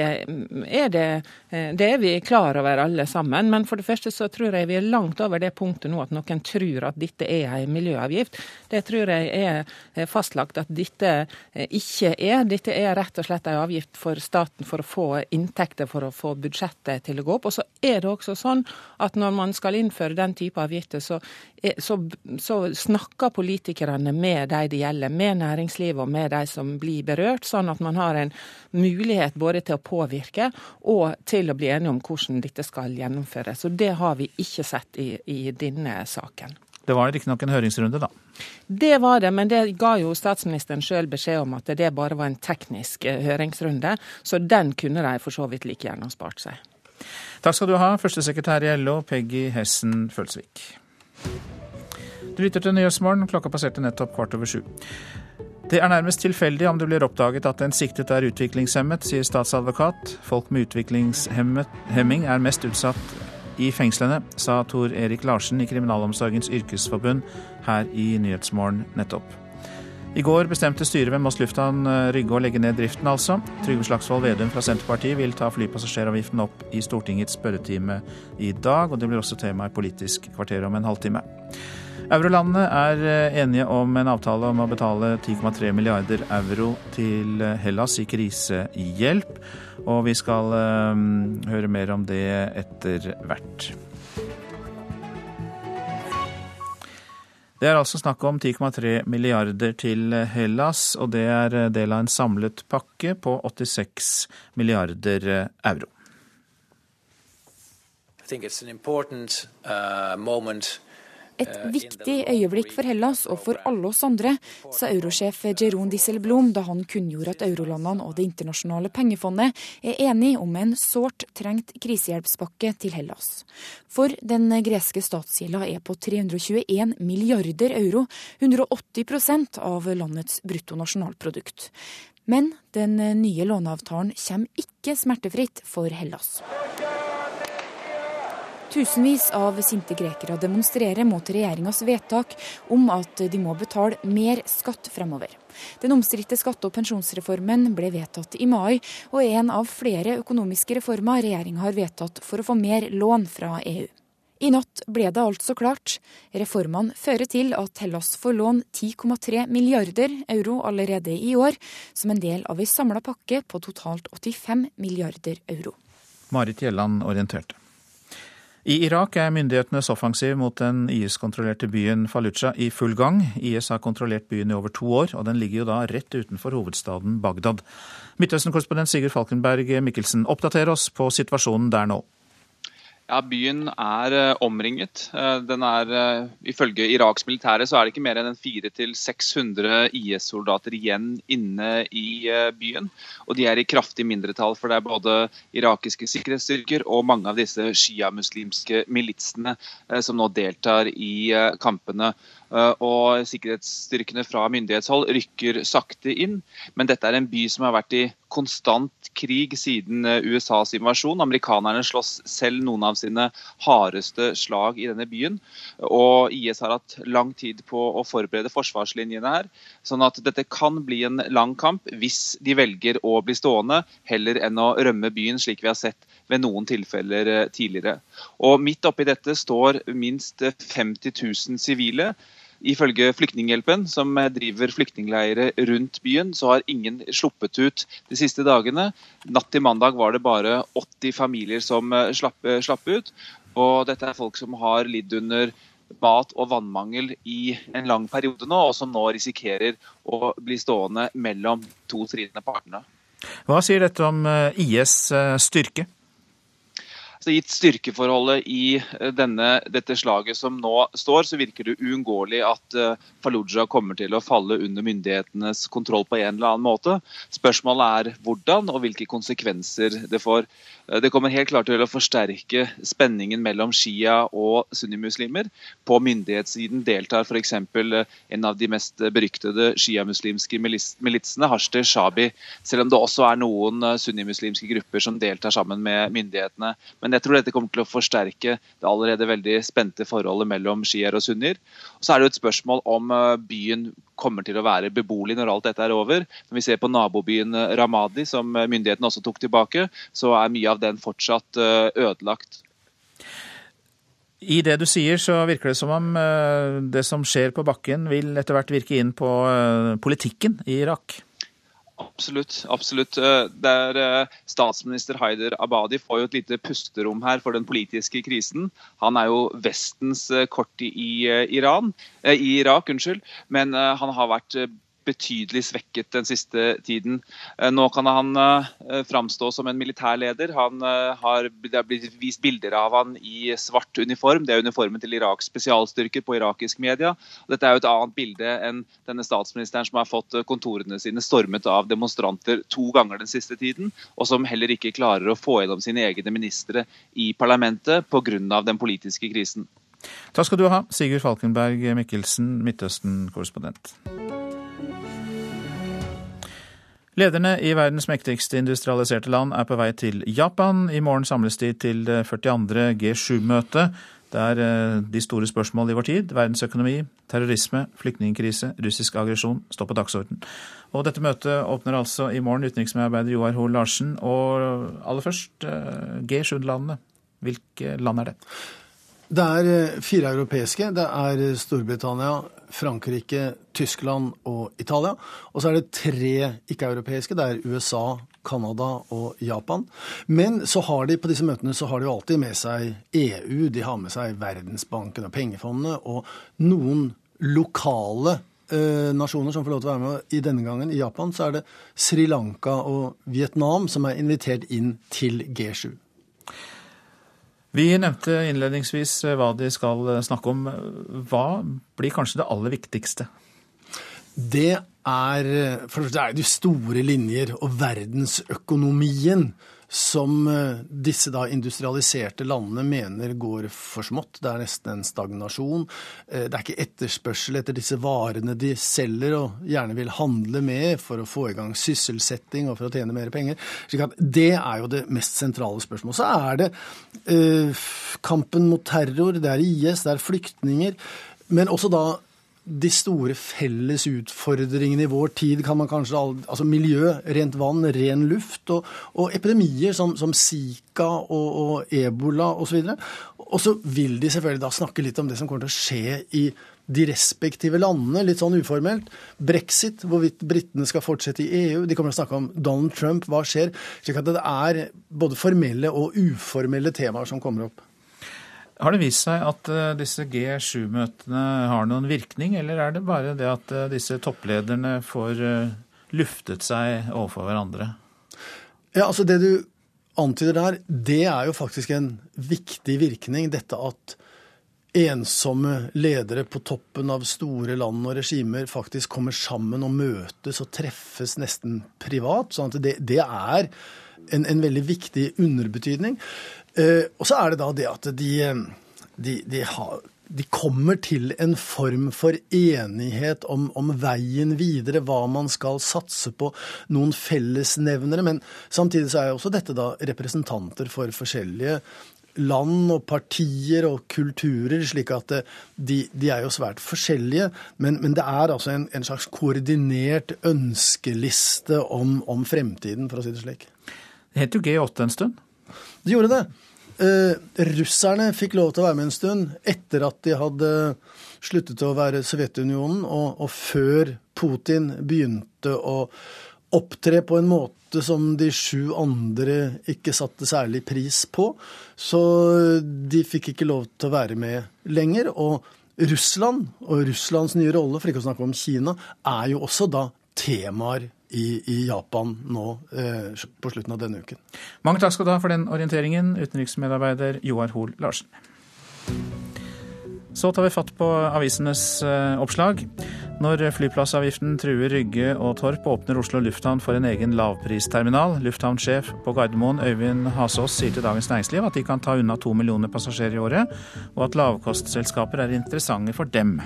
er det, det er vi klar over alle sammen. Men for det første så tror jeg vi er langt over det punktet nå at noen tror at dette er en miljøavgift. Det tror jeg er fastlagt at dette ikke er. Dette er rett og slett en avgift for staten for å få inntekter for å få budsjettet til å gå opp. Og så er det også sånn at når man skal innføre den type avgifter, så, så, så snakker politikerne med de det gjelder, med næringslivet og med de som blir berørt, sånn at man har en mulighet både til å påvirke og til å bli enige om hvordan dette skal gjennomføres. Og det har vi ikke sett i, i denne saken. Det var riktignok en høringsrunde, da? Det var det, men det ga jo statsministeren sjøl beskjed om at det bare var en teknisk eh, høringsrunde. Så den kunne de for så vidt like gjerne spart seg. Takk skal du ha, førstesekretær i LO, Peggy Hessen Følsvik. Du lytter til Nyhetsmorgen, klokka passerte nettopp kvart over sju. Det er nærmest tilfeldig om det blir oppdaget at en siktet er utviklingshemmet, sier statsadvokat. Folk med utviklingshemming er mest utsatt i fengslene, sa Tor Erik Larsen i Kriminalomsorgens yrkesforbund her i Nyhetsmorgen nettopp. I går bestemte styret ved Moss lufthavn eh, Rygge å legge ned driften, altså. Trygve Slagsvold Vedum fra Senterpartiet vil ta flypassasjeravgiften opp i Stortingets spørretime i dag, og det blir også tema i Politisk kvarter om en halvtime. Eurolandene er eh, enige om en avtale om å betale 10,3 milliarder euro til eh, Hellas i krisehjelp. Og vi skal høre mer om det etter hvert. Det er altså snakk om 10,3 milliarder til Hellas, og det er del av en samlet pakke på 86 milliarder euro. I think it's an important uh, moment et viktig øyeblikk for Hellas og for alle oss andre, sa eurosjef Jeroen Disselblom da han kunngjorde at eurolandene og Det internasjonale pengefondet er enige om en sårt trengt krisehjelpspakke til Hellas. For den greske statsgjelda er på 321 milliarder euro, 180% av landets bruttonasjonalprodukt. Men den nye låneavtalen kommer ikke smertefritt for Hellas. Tusenvis av sinte grekere demonstrerer mot regjeringas vedtak om at de må betale mer skatt fremover. Den omstridte skatte- og pensjonsreformen ble vedtatt i mai, og er en av flere økonomiske reformer regjeringa har vedtatt for å få mer lån fra EU. I natt ble det altså klart. Reformene fører til at Hellas får lån 10,3 milliarder euro allerede i år, som en del av ei samla pakke på totalt 85 milliarder euro. Marit Gjelland orienterte. I Irak er myndighetenes offensiv mot den IS-kontrollerte byen Fallujah i full gang. IS har kontrollert byen i over to år, og den ligger jo da rett utenfor hovedstaden Bagdad. Midtøsten-korrespondent Sigurd Falkenberg Mikkelsen, oppdater oss på situasjonen der nå. Ja, Byen er uh, omringet. Uh, den er, uh, Ifølge Iraks militære så er det ikke mer enn 400-600 IS-soldater igjen inne i byen. Og de er i kraftig mindretall, for det er både irakiske sikkerhetsstyrker og mange av disse sjiamuslimske militsene som nå deltar i kampene. Og Sikkerhetsstyrkene fra myndighetshold rykker sakte inn. Men dette er en by som har vært i konstant krig siden USAs invasjon. Amerikanerne slåss selv noen av sine hardeste slag i denne byen. Og IS har hatt lang tid på å forberede forsvarslinjene her. Sånn at dette kan bli en lang kamp hvis de velger å bli stående, heller enn å rømme byen, slik vi har sett ved noen tilfeller tidligere. Og Midt oppi dette står minst 50 000 sivile. Ifølge Flyktninghjelpen, som driver flyktningleirer rundt byen, så har ingen sluppet ut de siste dagene. Natt til mandag var det bare 80 familier som slapp, slapp ut. Og dette er folk som har lidd under mat- og vannmangel i en lang periode nå, og som nå risikerer å bli stående mellom to stridende partene. Hva sier dette om IS styrke? Så gitt styrkeforholdet i denne, dette slaget som nå står, så virker det uunngåelig at Fallujah kommer til å falle under myndighetenes kontroll på en eller annen måte. Spørsmålet er hvordan og hvilke konsekvenser det får. Det kommer helt klart til å forsterke spenningen mellom shia og sunnimuslimer. På myndighetssiden deltar f.eks. en av de mest beryktede sjiamuslimske militsene, Hashter Shabi, selv om det også er noen sunnimuslimske grupper som deltar sammen med myndighetene. Men jeg tror dette kommer til å forsterke det allerede veldig spente forholdet mellom shiaer og sunnier. Og så er det jo et spørsmål om byen kommer til å være beboelig når alt dette er over. Når vi ser på nabobyen Ramadi, som myndighetene også tok tilbake, så er mye av den fortsatt ødelagt. I det du sier, så virker det som om det som skjer på bakken, vil etter hvert virke inn på politikken i Irak? Absolutt. absolutt. Der statsminister Haider Abadi får jo et lite pusterom her for den politiske krisen. Han er jo Vestens kort i, Iran, i Irak, unnskyld. men han har vært betydelig svekket den siste tiden. Nå kan han framstå som en militærleder. Han har, det har blitt vist bilder av han i svart uniform. Det er uniformen til Iraks spesialstyrker på irakisk media. Dette er jo et annet bilde enn denne statsministeren som har fått kontorene sine stormet av demonstranter to ganger den siste tiden, og som heller ikke klarer å få gjennom sine egne ministre i parlamentet pga. den politiske krisen. Takk skal du ha, Sigurd Falkenberg Mikkelsen, Midtøsten-korrespondent. Lederne i verdens mektigste industrialiserte land er på vei til Japan. I morgen samles de til det 42. G7-møte, der de store spørsmål i vår tid, verdensøkonomi, terrorisme, flyktningkrise, russisk aggresjon, står på dagsorden. Og dette møtet åpner altså i morgen, utenriksmedarbeider Joar Hoel Larsen. Og aller først, G7-landene. Hvilke land er det? Det er fire europeiske. Det er Storbritannia, Frankrike, Tyskland og Italia. Og så er det tre ikke-europeiske. Det er USA, Canada og Japan. Men så har de på disse møtene så har de jo alltid med seg EU. De har med seg Verdensbanken og pengefondene. Og noen lokale eh, nasjoner som får lov til å være med i denne gangen. I Japan så er det Sri Lanka og Vietnam som er invitert inn til G7. Vi nevnte innledningsvis eh, hva de skal eh, snakke om. Hva blir kanskje det aller viktigste? Det er for det er de store linjer og verdensøkonomien som eh, disse da industrialiserte landene mener går for smått. Det er nesten en stagnasjon. Eh, det er ikke etterspørsel etter disse varene de selger og gjerne vil handle med for å få i gang sysselsetting og for å tjene mer penger. Slik Det er jo det mest sentrale spørsmålet. Så er det eh, kampen mot terror, det er IS, det er flyktninger. Men også da de store felles utfordringene i vår tid kan man kanskje Altså miljø, rent vann, ren luft, og, og epidemier som, som Zika og, og ebola osv. Og så vil de selvfølgelig da snakke litt om det som kommer til å skje i de respektive landene, litt sånn uformelt. Brexit, hvorvidt britene skal fortsette i EU. De kommer til å snakke om Donald Trump, hva skjer? Slik at det er både formelle og uformelle temaer som kommer opp. Har det vist seg at eh, disse G7-møtene har noen virkning, eller er det bare det at eh, disse topplederne får eh, luftet seg overfor hverandre? Ja, altså Det du antyder der, det er jo faktisk en viktig virkning. Dette at ensomme ledere på toppen av store land og regimer faktisk kommer sammen og møtes og treffes nesten privat. sånn at det, det er en, en, veldig viktig underbetydning. Eh, og så er det da det at de, de, de, har, de kommer til en form for enighet om, om, veien videre, hva man skal satse på, noen fellesnevnere. Men samtidig så er også dette da representanter for forskjellige land og partier og kulturer, slik at de, de er jo svært forskjellige. Men, men det er altså en, en, slags koordinert ønskeliste om, om fremtiden, for å si det slik. Det het jo G8 en stund? Det gjorde det. Eh, russerne fikk lov til å være med en stund etter at de hadde sluttet å være Sovjetunionen, og, og før Putin begynte å opptre på en måte som de sju andre ikke satte særlig pris på. Så de fikk ikke lov til å være med lenger. Og Russland, og Russlands nye rolle, for ikke å snakke om Kina, er jo også da temaer i, i Japan nå eh, på slutten av denne uken. Mange takk skal du ha for den orienteringen, utenriksmedarbeider Joar Hoel Larsen. Så tar vi fatt på avisenes eh, oppslag. Når flyplassavgiften truer Rygge og Torp, åpner Oslo lufthavn for en egen lavpristerminal. Lufthavnsjef på Gardermoen Øyvind Hasås sier til Dagens Næringsliv at de kan ta unna to millioner passasjerer i året, og at lavkostselskaper er interessante for dem.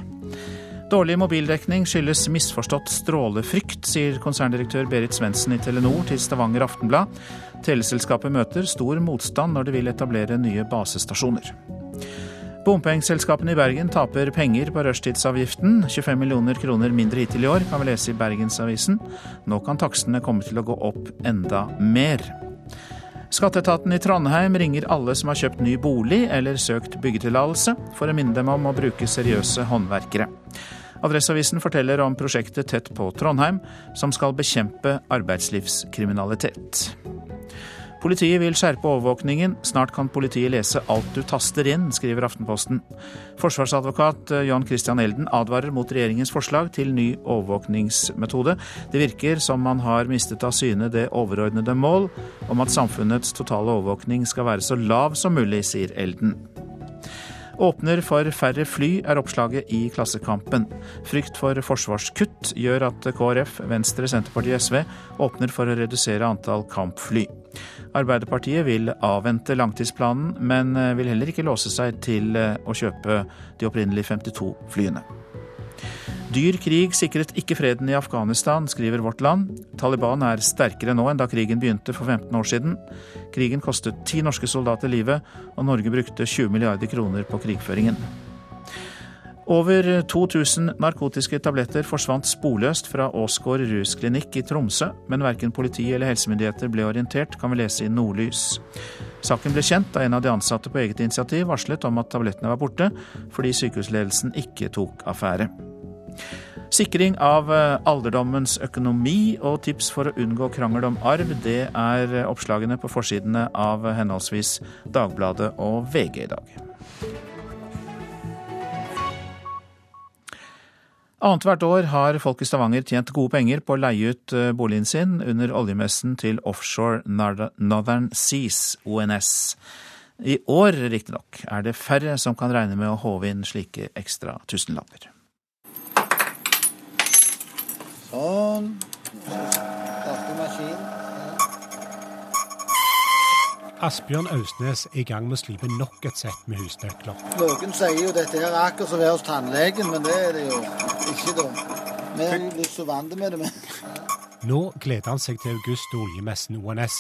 Dårlig mobildekning skyldes misforstått strålefrykt, sier konserndirektør Berit Svendsen i Telenor til Stavanger Aftenblad. Teleselskapet møter stor motstand når de vil etablere nye basestasjoner. Bompengeselskapene i Bergen taper penger på rushtidsavgiften. 25 millioner kroner mindre hittil i år, kan vi lese i Bergensavisen. Nå kan takstene komme til å gå opp enda mer. Skatteetaten i Trondheim ringer alle som har kjøpt ny bolig eller søkt byggetillatelse, for å minne dem om å bruke seriøse håndverkere. Adresseavisen forteller om prosjektet Tett på Trondheim, som skal bekjempe arbeidslivskriminalitet. Politiet vil skjerpe overvåkningen. Snart kan politiet lese alt du taster inn, skriver Aftenposten. Forsvarsadvokat John Christian Elden advarer mot regjeringens forslag til ny overvåkningsmetode. Det virker som man har mistet av syne det overordnede mål om at samfunnets totale overvåkning skal være så lav som mulig, sier Elden. Åpner for færre fly, er oppslaget i Klassekampen. Frykt for forsvarskutt gjør at KrF, Venstre, Senterpartiet og SV åpner for å redusere antall kampfly. Arbeiderpartiet vil avvente langtidsplanen, men vil heller ikke låse seg til å kjøpe de opprinnelige 52 flyene. Dyr krig sikret ikke freden i Afghanistan, skriver Vårt Land. Taliban er sterkere nå enn da krigen begynte for 15 år siden. Krigen kostet ti norske soldater livet, og Norge brukte 20 milliarder kroner på krigføringen. Over 2000 narkotiske tabletter forsvant sporløst fra Åsgård rusklinikk i Tromsø, men verken politi eller helsemyndigheter ble orientert, kan vi lese i Nordlys. Saken ble kjent da en av de ansatte på eget initiativ varslet om at tablettene var borte, fordi sykehusledelsen ikke tok affære. Sikring av eh, alderdommens økonomi og tips for å unngå krangel om arv, det er oppslagene på forsidene av henholdsvis Dagbladet og VG i dag. Annethvert år har folk i Stavanger tjent gode penger på å leie ut eh, boligen sin under oljemessen til Offshore Northern Seas, ONS. I år, riktignok, er det færre som kan regne med å håve inn slike ekstra tusenlapper. Sånn. Starter maskin. Asbjørn Austnes er i gang med å slipe nok et sett med husnøkler. Noen sier jo dette er akkurat som å være hos tannlegen, men det er det jo ikke, da. Vi er jo litt så vant med det, men. Nå gleder han seg til august og oljemessen ONS.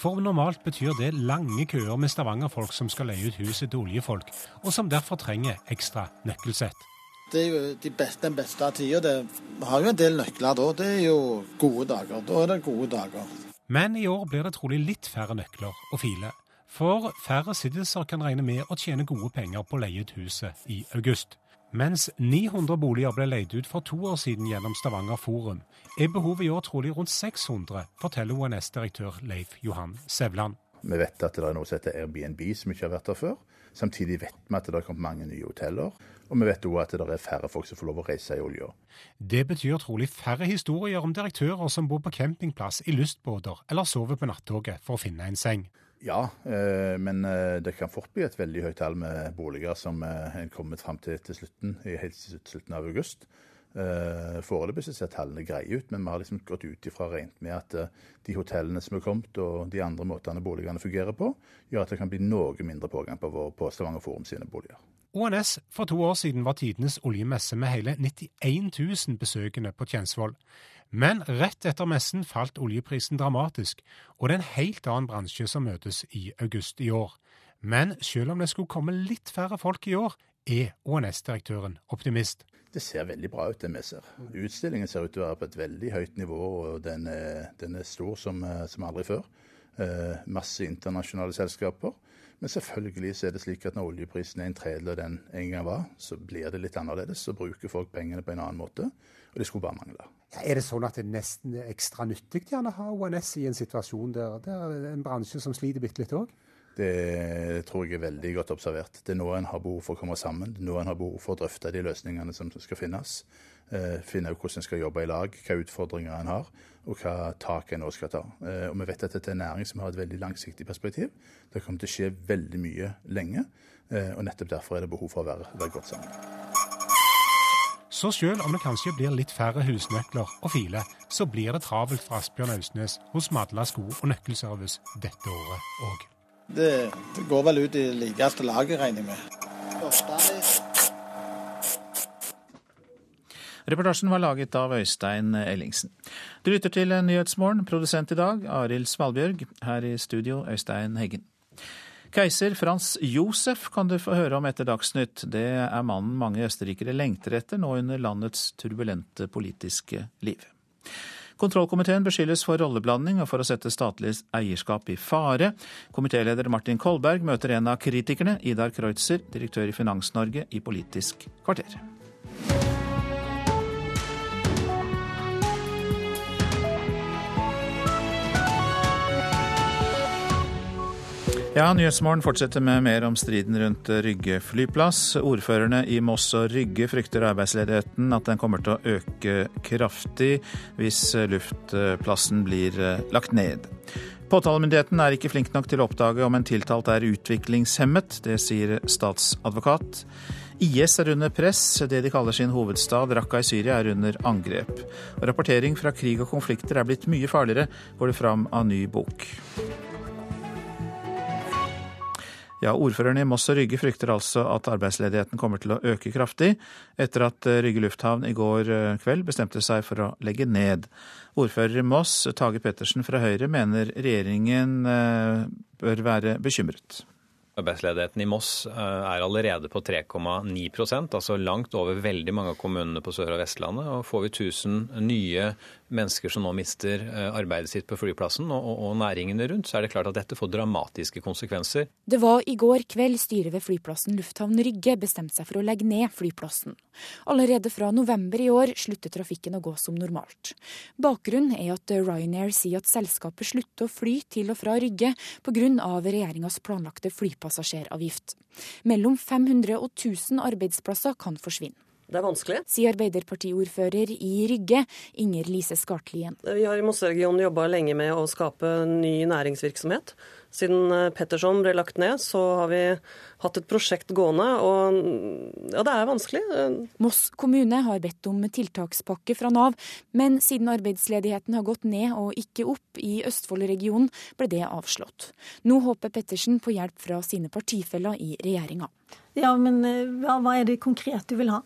For normalt betyr det lange køer med Stavanger-folk som skal leie ut huset til oljefolk, og som derfor trenger ekstra nøkkelsett. Det er jo de beste, den beste tida. Vi har jo en del nøkler da. Det er jo gode dager. Da er det gode dager. Men i år blir det trolig litt færre nøkler og filer. For færre sittelser kan regne med å tjene gode penger på å leie ut huset i august. Mens 900 boliger ble leid ut for to år siden gjennom Stavanger Forum, er behovet i år trolig rundt 600, forteller ONS-direktør Leif Johan Sevland. Vi vet at det er noe som heter Airbnb som ikke har vært der før. Samtidig vet vi at det har kommet mange nye hoteller. Og vi vet òg at det er færre folk som får lov å reise i olja. Det betyr trolig færre historier om direktører som bor på campingplass i lystbåter eller sover på nattoget for å finne en seng. Ja, eh, men eh, det kan fort bli et veldig høyt tall med boliger som er eh, kommet fram til, til slutten, helt slutten av august. Foreløpig ser tallene greie ut, men vi har liksom gått ut ifra rent med at de hotellene som er kommet og de andre måtene boligene fungerer på, gjør at det kan bli noe mindre pågang på, på Stavanger Forum sine boliger. ONS for to år siden var tidenes oljemesse med hele 91 000 besøkende på Tjensvoll. Men rett etter messen falt oljeprisen dramatisk, og det er en helt annen bransje som møtes i august i år. Men selv om det skulle komme litt færre folk i år, er ONS-direktøren optimist. Det ser veldig bra ut, det vi ser. Utstillingen ser ut til å være på et veldig høyt nivå, og den er, den er stor som, som, aldri før. Eh, masse internasjonale selskaper. Men selvfølgelig så er det slik at når oljeprisen er en tredel av den en gang var, så blir det litt annerledes. Så bruker folk pengene på en annen måte. Og det skulle bare mangle. Er det sånn at det nesten er ekstra nyttig gjerne å ha ONS i en situasjon der det er en bransje som sliter bitte litt òg? Det tror jeg er veldig godt observert. Det er nå en har behov for å komme sammen. Det er nå en har behov for å drøfte de løsningene som skal finnes. Eh, finne ut hvordan en skal jobbe i lag, hva utfordringer en har, og hva tak en nå skal ta. Eh, og Vi vet at dette er en næring som har et veldig langsiktig perspektiv. Det kommer til å skje veldig mye lenge. Eh, og Nettopp derfor er det behov for å være, være godt sammen. Så selv om det kanskje blir litt færre husnøkler og filer, så blir det travelt for Asbjørn Austnes hos Madla sko og nøkkelservice dette året òg. Det, det, går vel ut i likeste laget, regner jeg med. Reportasjen var laget av Øystein Ellingsen. Du lytter til Nyhetsmorgen, produsent i dag Arild Svalbjørg. Her i studio Øystein Heggen. Keiser Frans Josef kan du få høre om etter Dagsnytt. Det er mannen mange østerrikere lengter etter nå under landets turbulente politiske liv. Kontrollkomiteen beskyldes for rolleblanding og for å sette statlig eierskap i fare. Komitéleder Martin Kolberg møter en av kritikerne, Idar Kreutzer, direktør i Finans-Norge, i Politisk kvarter. Ja, Nyhetsmorgen fortsetter med mer om striden rundt Rygge flyplass. Ordførerne i Moss og Rygge frykter arbeidsledigheten, at den kommer til å øke kraftig hvis luftplassen blir eh, lagt ned. Påtalemyndigheten er ikke flink nok til å oppdage om en tiltalt er utviklingshemmet. Det sier statsadvokat. IS er under press. Det de kaller sin hovedstad, Raqqa i Syria, er under angrep. Rapportering fra krig og konflikter er blitt mye farligere, går det fram av ny bok. Ja, Ordførerne i Moss og Rygge frykter altså at arbeidsledigheten kommer til å øke kraftig, etter at eh, Rygge lufthavn i går eh, kveld bestemte seg for å legge ned. Ordfører i Moss, Tage Pettersen fra Høyre, mener regjeringen eh, bør være bekymret. Arbeidsledigheten i Moss er allerede på 3,9% altså langt over veldig mange av kommunene på Sør- og Vestlandet. Og får vi 1000 nye mennesker som nå mister eh, arbeidet sitt på flyplassen, og, og, næringene rundt, så er det klart at dette får dramatiske konsekvenser. Det var i går kveld styret ved flyplassen lufthavn Rygge bestemte seg for å legge ned flyplassen. Allerede fra november i år slutter trafikken å gå som normalt. Bakgrunnen er at Ryanair sier at selskapet slutter å fly til og fra Rygge pga. regjeringas planlagte flypassasjeravgift. Mellom 500 og 1000 arbeidsplasser kan forsvinne. Det er vanskelig. Sier Arbeiderpartiordfører i Rygge, Inger Lise Skartlien. Vi har i Mosseregionen jobba lenge med å skape ny næringsvirksomhet. Siden eh, Petterson ble lagt ned, så har vi hatt et prosjekt gående, og ja, det er vanskelig. Moss kommune har bedt om tiltakspakke fra Nav, men siden arbeidsledigheten har gått ned og ikke opp i Østfold-regionen, ble det avslått. Nå håper Pettersen på hjelp fra sine partifeller i regjeringa. Ja, men eh, hva er det konkret du vil ha?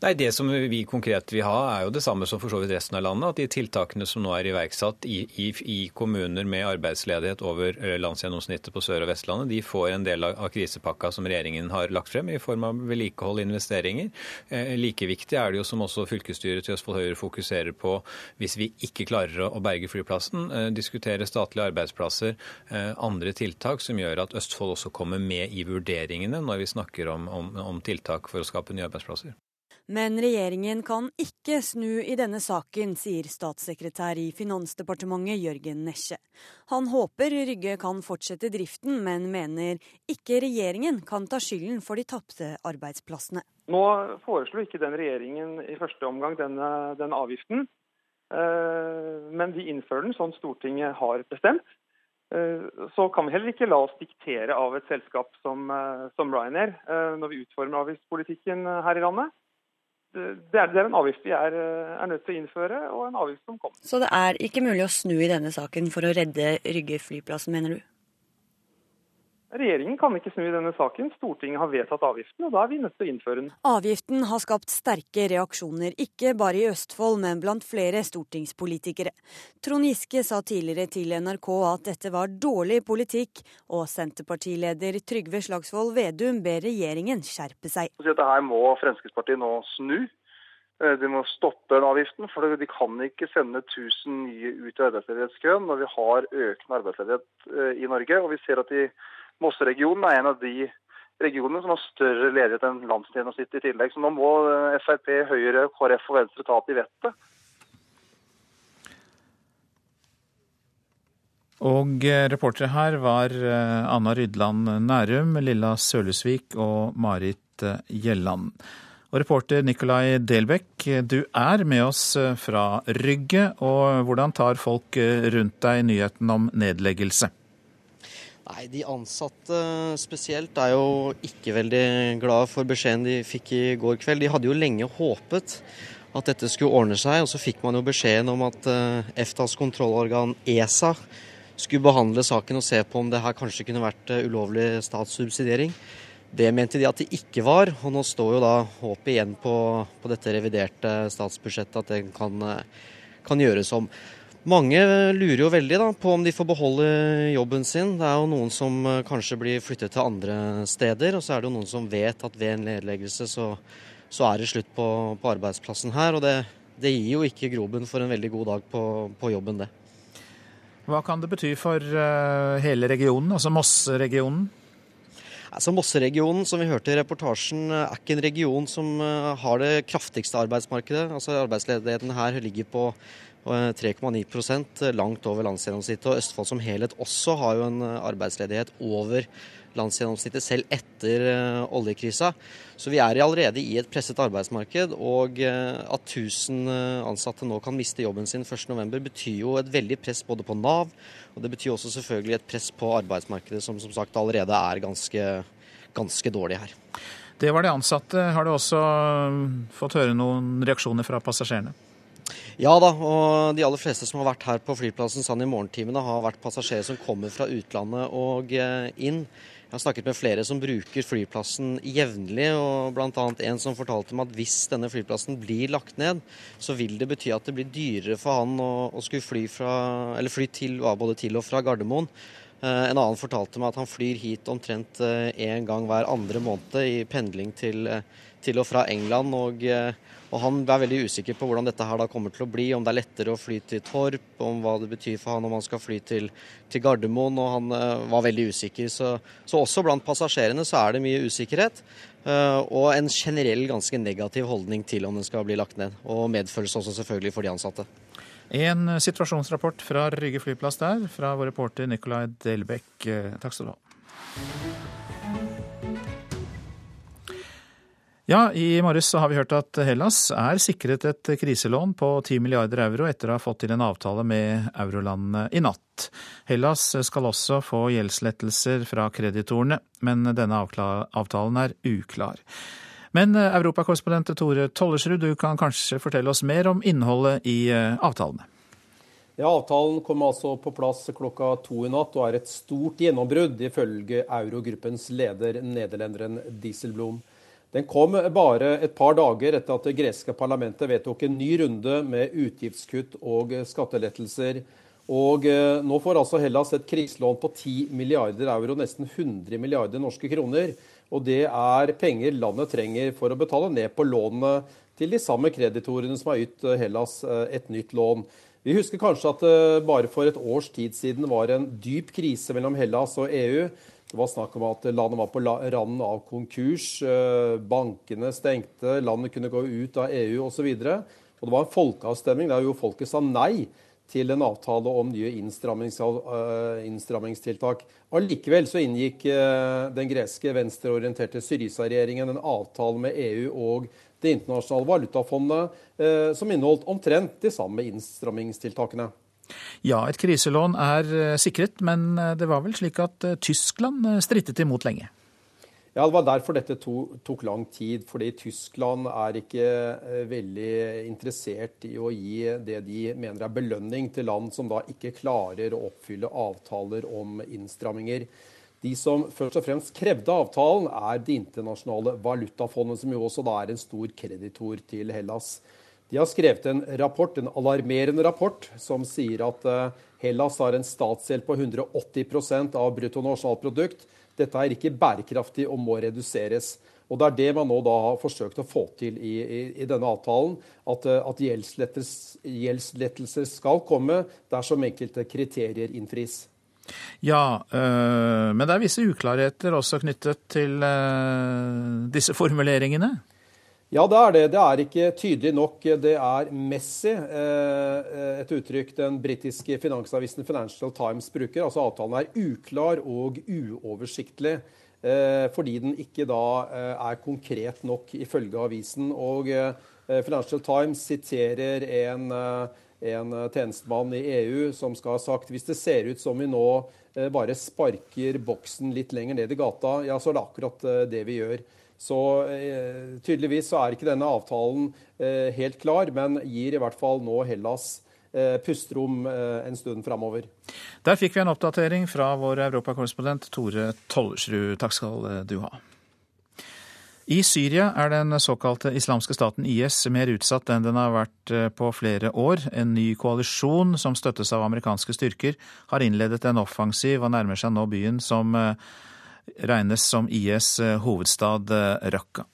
Nei, Det som vi konkret vil ha, er jo det samme som for så vidt resten av landet. At de tiltakene som nå er iverksatt i, i, i kommuner med arbeidsledighet over eh, landsgjennomsnittet på Sør- og Vestlandet, de får en del av, krisepakka som regjeringen har lagt frem, i form av vedlikehold og investeringer. Eh, like viktig er det jo, som også fylkesstyret til Østfold Høyre fokuserer på, hvis vi ikke klarer å berge flyplassen, eh, diskutere statlige arbeidsplasser, eh, andre tiltak som gjør at Østfold også kommer med i vurderingene når vi snakker om, om, om tiltak for å skape nye arbeidsplasser. Men regjeringen kan ikke snu i denne saken, sier statssekretær i Finansdepartementet Jørgen Nesje. Han håper Rygge kan fortsette driften, men mener ikke regjeringen kan ta skylden for de tapte arbeidsplassene. Nå foreslo ikke den regjeringen i første omgang denne, denne avgiften, eh, men vi innfører den sånn Stortinget har bestemt. Eh, så kan vi heller ikke la oss diktere av et selskap som, eh, som Ryanair når vi utformer avgiftspolitikken her i landet det er, det er, en avgift vi er, er, nødt til å innføre, og en avgift som kommer. Så det er ikke mulig å snu i denne saken for å redde Rygge flyplass, mener du? Regjeringen kan ikke snu i denne saken. Stortinget har vedtatt avgiften, og da er vi nødt til å innføre den. Avgiften har skapt sterke reaksjoner, ikke bare i Østfold, men blant flere stortingspolitikere. Trond Giske sa tidligere til NRK at dette var dårlig politikk, og Senterpartileder Trygve Slagsvold Vedum ber regjeringen skjerpe seg. Dette her må Fremskrittspartiet nå snu. Eh, de må stoppe den avgiften, for de kan ikke sende 1000 nye ut i arbeidsledighetskøen når vi har økende arbeidsledighet eh, i Norge. Og vi ser at de Mosseregionen er en av de regionene som har større ledighet enn landsgjennomsnittet i tillegg. Så nå må eh, Frp, Høyre, KrF og Venstre ta til vettet. Og eh, reportere her var eh, Anna Rydland Nærum, Lilla Sølesvik og Marit Gjelland. Og reporter Nikolai Delbekk, du er med oss fra Rygge. Og hvordan tar folk rundt deg nyheten om nedleggelse? Nei, De ansatte spesielt er jo ikke veldig glade for beskjeden de fikk i går kveld. De hadde jo lenge håpet at dette skulle ordne seg, og så fikk man jo beskjeden om at eh, EFTAs kontrollorgan ESA skulle behandle saken og se på om det her kanskje kunne vært eh, ulovlig statssubsidiering. Det mente de at det ikke var, og nå står jo da håpet igjen på, på dette reviderte statsbudsjettet at det kan, eh, kan gjøres om. Mange lurer jo veldig da, på om de får beholde jobben sin. Det er jo noen som eh, kanskje blir flyttet til andre steder, og så er det jo noen som vet at ved en nedleggelse så, så er det slutt på, på, arbeidsplassen her. Og det, det, gir jo ikke grobunn for en veldig god dag på, på jobben, det. Hva kan det bety for uh, hele regionen, altså Moss-regionen? Altså Mosseregionen, som vi hørte i reportasjen, er ikke en region som eh, har det kraftigste arbeidsmarkedet. Altså Arbeidsledigheten her ligger på 3,9 eh, langt over landsgjennomsnittet. Og Østfold som helhet også har jo en eh, arbeidsledighet over landsgjennomsnittet, selv etter oljekrisa. Så vi er allerede i et presset arbeidsmarked. Og at 1000 ansatte nå kan miste jobben sin 1.11, betyr jo et veldig press både på Nav, og det betyr også selvfølgelig et press på arbeidsmarkedet, som som sagt allerede er ganske, ganske dårlig her. Det var de ansatte. Har du også fått høre noen reaksjoner fra passasjerene? Ja da, og de aller fleste som har vært her på flyplassen sånn i morgentimene, har vært passasjerer som kommer fra utlandet og eh, inn. Jeg har snakket med flere som bruker flyplassen jevnlig, og bl.a. en som fortalte meg at hvis denne flyplassen blir lagt ned, så vil det bety at det blir dyrere for han å, å skulle fly, fra, fly til, både til og fra Gardermoen. Eh, en annen fortalte meg at han flyr hit omtrent én eh, gang hver andre måned i pendling til, til og fra England. og og Han er veldig usikker på hvordan dette her da kommer til å bli, om det er lettere å fly til Torp, om hva det betyr for han om han skal fly til, til Gardermoen. og Han uh, var veldig usikker. Så, så, også blant passasjerene så er det mye usikkerhet. Uh, og en generell ganske negativ holdning til om den skal bli lagt ned. Og medfølelse også selvfølgelig for de ansatte. En situasjonsrapport fra Rygge flyplass der, fra vår reporter Nicolai Delbekk. Takk skal du ha. Ja, i morges så har vi hørt at Hellas er sikret et kriselån på 10 milliarder euro etter å ha fått til en avtale med eurolandene i natt. Hellas skal også få gjeldslettelser fra kreditorene, men denne avtalen er uklar. Men europakorrespondent Tore Tollersrud, du kan kanskje fortelle oss mer om innholdet i avtalene? Ja, Avtalen kom altså på plass klokka to i natt og er et stort gjennombrudd, ifølge eurogruppens leder, nederlenderen Dieselblom. Den kom bare et par dager etter at det greske parlamentet vedtok en ny runde med utgiftskutt og skattelettelser. Og eh, nå får altså Hellas et kriselån på 10 milliarder euro, nesten 100 milliarder norske kroner. Og det er penger landet trenger for å betale ned på lånene til de samme kreditorene som har ytt Hellas eh, et nytt lån. Vi husker kanskje at det bare for et års tid siden var en dyp krise mellom Hellas og EU. Det var snakk om at landet var på randen av konkurs. Eh, bankene stengte, landet kunne gå ut av EU osv. Og, og det var en folkeavstemning der jo folket sa nei til en avtale om nye innstrammings, uh, innstrammingstiltak. Allikevel så inngikk uh, den greske venstreorienterte Syriza-regjeringen en avtale med EU og Det internasjonale valutafondet, som inneholdt omtrent de samme innstrammingstiltakene. Ja, et kriselån er sikret, men det var vel slik at Tyskland strittet imot lenge? Ja, Det var derfor dette to, tok lang tid. Fordi Tyskland er ikke eh, veldig interessert i å gi det de mener er belønning til land som da ikke klarer å oppfylle avtaler om innstramminger. De som først og fremst krevde avtalen, er Det internasjonale valutafondet, som jo også da er en stor kreditor til Hellas. De har skrevet en rapport, en alarmerende rapport som sier at eh, Hellas har en statsgjeld på 180% av bruttonasjonalprodukt dette er ikke bærekraftig og må reduseres. Og Det er det man nå da har forsøkt å få til i, i, i denne avtalen. At, eh, at gjeldslettelser skal komme dersom enkelte kriterier innfris. Ja, øh, men det er visse uklarheter også knyttet til øh, disse formuleringene? Ja, det er det. Det er ikke tydelig nok. Det er messy, eh, et uttrykk den britiske finansavisen Financial Times bruker. Altså avtalen er uklar og uoversiktlig. Eh, fordi den ikke da eh, er konkret nok, ifølge avisen. Og Financial Times siterer en, en tjenestemann i EU som skal ha sagt hvis det ser ut som vi nå bare sparker boksen litt lenger ned i gata, ja, så er det akkurat det vi gjør. Så eh, tydeligvis så er ikke denne avtalen eh, helt klar, men gir i hvert fall nå Hellas eh, pusterom en stund framover. Der fikk vi en oppdatering fra vår europakorrespondent Tore Tollersrud. Takk skal du ha. I Syria er den såkalte islamske staten IS mer utsatt enn den har vært på flere år. En ny koalisjon som støttes av amerikanske styrker, har innledet en offensiv og nærmer seg nå byen som regnes som IS eh, hovedstad eh, Raqqa.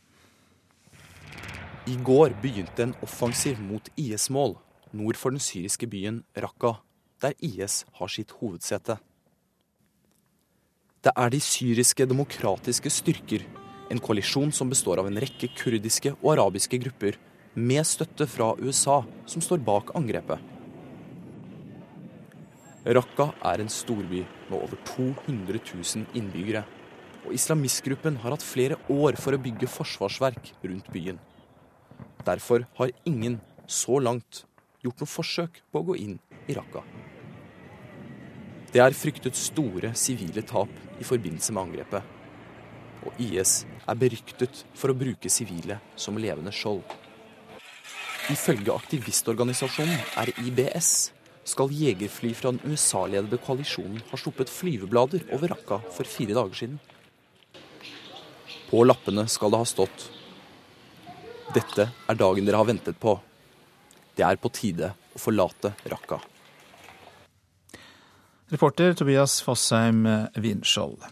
I går begynte en offensiv mot IS-mål nord for den syriske byen Raqqa, der IS har sitt hovedsete. Det er de syriske demokratiske styrker, en koalisjon som består av en rekke kurdiske og arabiske grupper, med støtte fra USA, som står bak angrepet. Raqqa er en storby med over 200 000 innbyggere og islamistgruppen har hatt flere år for å bygge forsvarsverk rundt byen. Derfor har ingen så langt gjort noe forsøk på å gå inn i Raqqa. Det er fryktet store sivile tap i forbindelse med angrepet. Og IS er beryktet for å bruke sivile som levende skjold. Ifølge aktivistorganisasjonen RIBS skal jegerfly fra den USA-ledede koalisjonen ha sluppet flyveblader over Raqqa for fire dager siden. På lappene skal det ha stått Dette er dagen dere har ventet på. Det er på tide å forlate Raqqa. Reporter Tobias Fossheim Winskjold.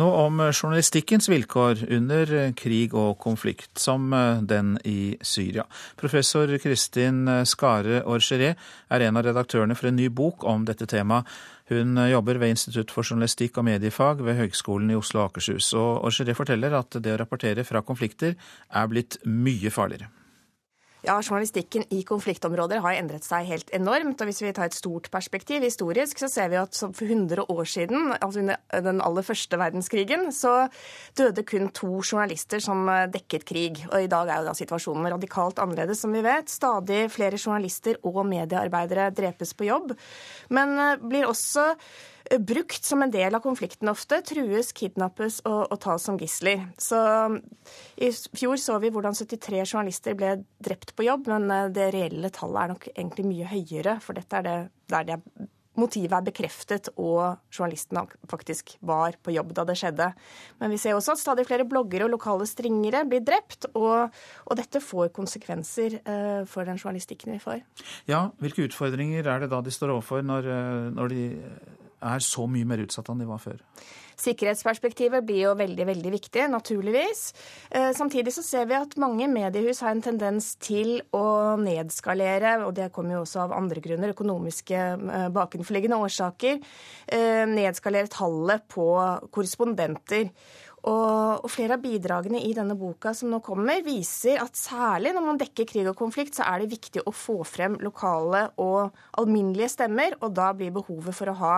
Nå om journalistikkens vilkår under krig og konflikt, som den i Syria. Professor Kristin Skare Orgeré er en av redaktørene for en ny bok om dette temaet. Hun jobber ved Institutt for journalistikk og mediefag ved Høgskolen i Oslo og Akershus. Og Orgeret forteller at det å rapportere fra konflikter er blitt mye farligere. Ja, Journalistikken i konfliktområder har endret seg helt enormt. og Hvis vi tar et stort perspektiv historisk, så ser vi at for 100 år siden, altså under den aller første verdenskrigen, så døde kun to journalister som dekket krig. Og I dag er jo da situasjonen radikalt annerledes, som vi vet. Stadig flere journalister og mediearbeidere drepes på jobb. Men eh, blir også brukt som en del av konflikten ofte. Trues, kidnappes og, og tas som gisler. Så I fjor så vi hvordan 73 journalister ble drept på jobb, men eh, det reelle tallet er nok egentlig mye høyere. For dette er det der det motivet er bekreftet og journalisten faktisk var på jobb da det skjedde. Men vi ser også at stadig flere bloggere og lokale stringere blir drept, og, og dette får konsekvenser uh, for den journalistikken vi får. Ja, Hvilke utfordringer er det da de står overfor når, eh, når de er så mye mer utsatt enn de var før? Sikkerhetsperspektivet blir jo veldig veldig viktig, naturligvis. Eh, samtidig så ser vi at mange mediehus har en tendens til å nedskalere, og det kommer jo også av andre grunner, økonomiske eh, bakenforliggende årsaker, eh, nedskalere tallet på korrespondenter. Og, flere av bidragene i denne boka som nå kommer, viser at særlig når man dekker krig og konflikt, så er det viktig å få frem lokale og alminnelige stemmer, og da blir behovet for å ha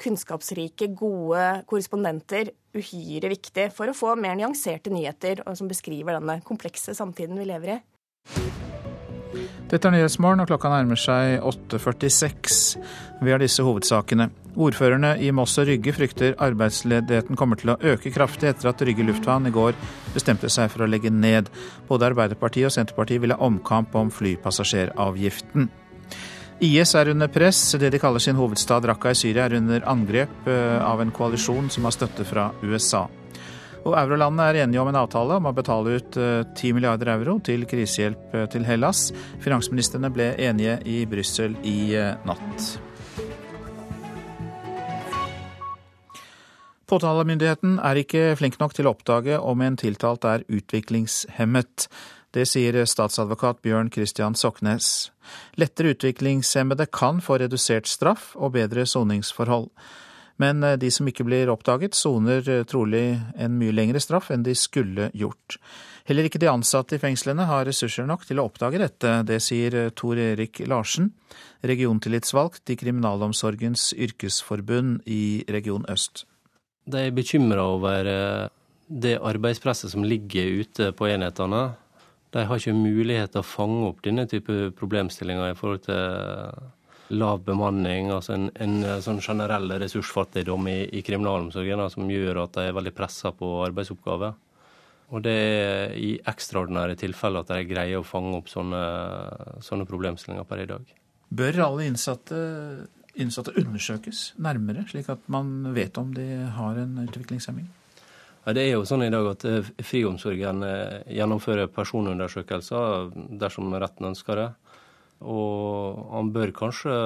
kunnskapsrike, gode korrespondenter uhyre viktig for å få mer nyanserte nyheter som beskriver denne komplekse samtiden vi lever i. Dette er Nyhetsmorgen, og klokka nærmer seg 8.46. Vi har disse hovedsakene. Ordførerne i Moss og Rygge frykter arbeidsledigheten kommer til å øke kraftig etter at Rygge lufthavn i går bestemte seg for å legge ned. Både Arbeiderpartiet og Senterpartiet vil ha omkamp om flypassasjeravgiften. IS er under press. Det de kaller sin hovedstad Raqqa i Syria er under angrep eh, av en koalisjon som har støtte fra USA. Og Eurolandene er enige om en avtale om å betale ut 10 eh, milliarder euro til krisehjelp eh, til Hellas. Finansministrene ble enige i Brussel i natt. Påtalemyndigheten er ikke flink nok til å oppdage om en tiltalt er utviklingshemmet. Det sier statsadvokat Bjørn Christian Soknes. Lettere utviklingshemmede kan få redusert straff og bedre soningsforhold. Men eh, de som ikke blir oppdaget, soner eh, trolig en mye lengre straff enn de skulle gjort. Heller ikke de ansatte i fengslene har ressurser nok til å oppdage dette. Det sier eh, Tor Erik Larsen, regiontillitsvalgt i Kriminalomsorgens yrkesforbund i Region Øst. De er bekymra over det arbeidspresset som ligger ute på enhetene de har ikke mulighet til å fange opp denne type problemstillinger i forhold til lav bemanning, altså en, en sånn generell ressursfattigdom i, i kriminalomsorgen som gjør at de er veldig pressa på arbeidsoppgaver. Og det er i ekstraordinære tilfeller at de greier å fange opp sånne, sånne problemstillinger per i dag. Bør alle innsatte, innsatte undersøkes nærmere, slik at man vet om de har en utviklingshemming? Ja, det er jo sånn i dag at eh, friomsorgen eh, gjennomfører personundersøkelser dersom retten ønsker det. Og han bør kanskje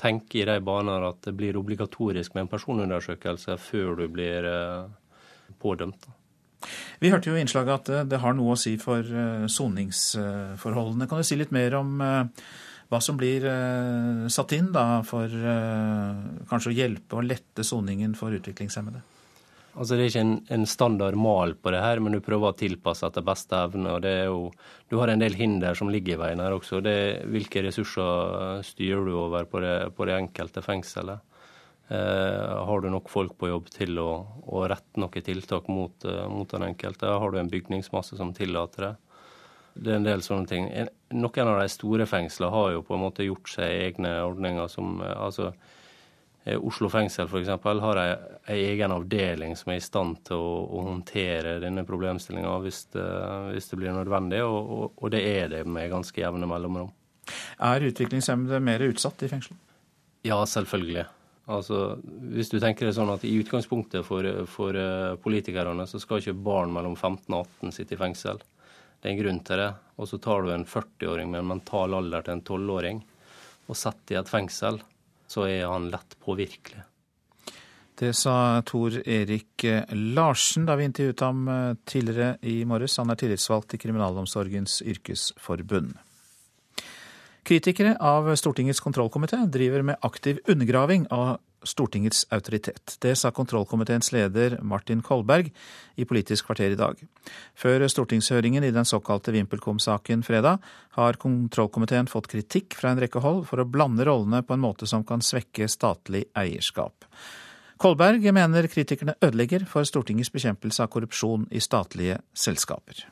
tenke i de baner at det blir obligatorisk med en personundersøkelse før du blir eh, pådømt. Vi hørte jo i innslaget at det har noe å si for soningsforholdene. Kan du si litt mer om hva som blir satt inn da for kanskje å hjelpe og lette soningen for utviklingshemmede? Altså Det er ikke en, en, standard mal på det her, men du prøver å tilpasse etter beste evne. og det er jo, Du har en del hinder som ligger i veien her også. Det, hvilke ressurser styrer du over på det, på det enkelte fengselet? Eh, har du nok folk på jobb til å, å rette noen tiltak mot, uh, mot, den enkelte? Har du en bygningsmasse som tillater det? Det er en del sånne ting. Noen av de store fengslene har jo på en måte gjort seg egne ordninger som uh, altså Eh, Oslo fengsel f.eks. har ei, egen avdeling som er i stand til å, å håndtere denne problemstillinga hvis, hvis, det blir nødvendig, og, og, og, det er det med ganske jevne mellomrom. Er utviklingshemmede mer utsatt i fengsel? Ja, selvfølgelig. Altså, hvis du tenker det sånn at I utgangspunktet for, for eh, politikerne så skal ikke barn mellom 15 og 18 sitte i fengsel. Det er en grunn til det. Og så tar du en 40-åring med en mental alder til en 12-åring og setter i et fengsel så er han lett påvirkelig. Det sa Tor Erik Larsen da vi intervjuet ham eh, tidligere i morges. Han er tillitsvalgt i Kriminalomsorgens yrkesforbund. Kritikere av Stortingets kontrollkomité driver med aktiv undergraving av Stortingets autoritet. Det sa kontrollkomiteens leder Martin Kolberg i Politisk kvarter i dag. Før stortingshøringen i den såkalte VimpelCom-saken fredag, har kontrollkomiteen fått kritikk fra en rekke hold for å blande rollene på en måte som kan svekke statlig eierskap. Kolberg mener kritikerne ødelegger for Stortingets bekjempelse av korrupsjon i statlige selskaper.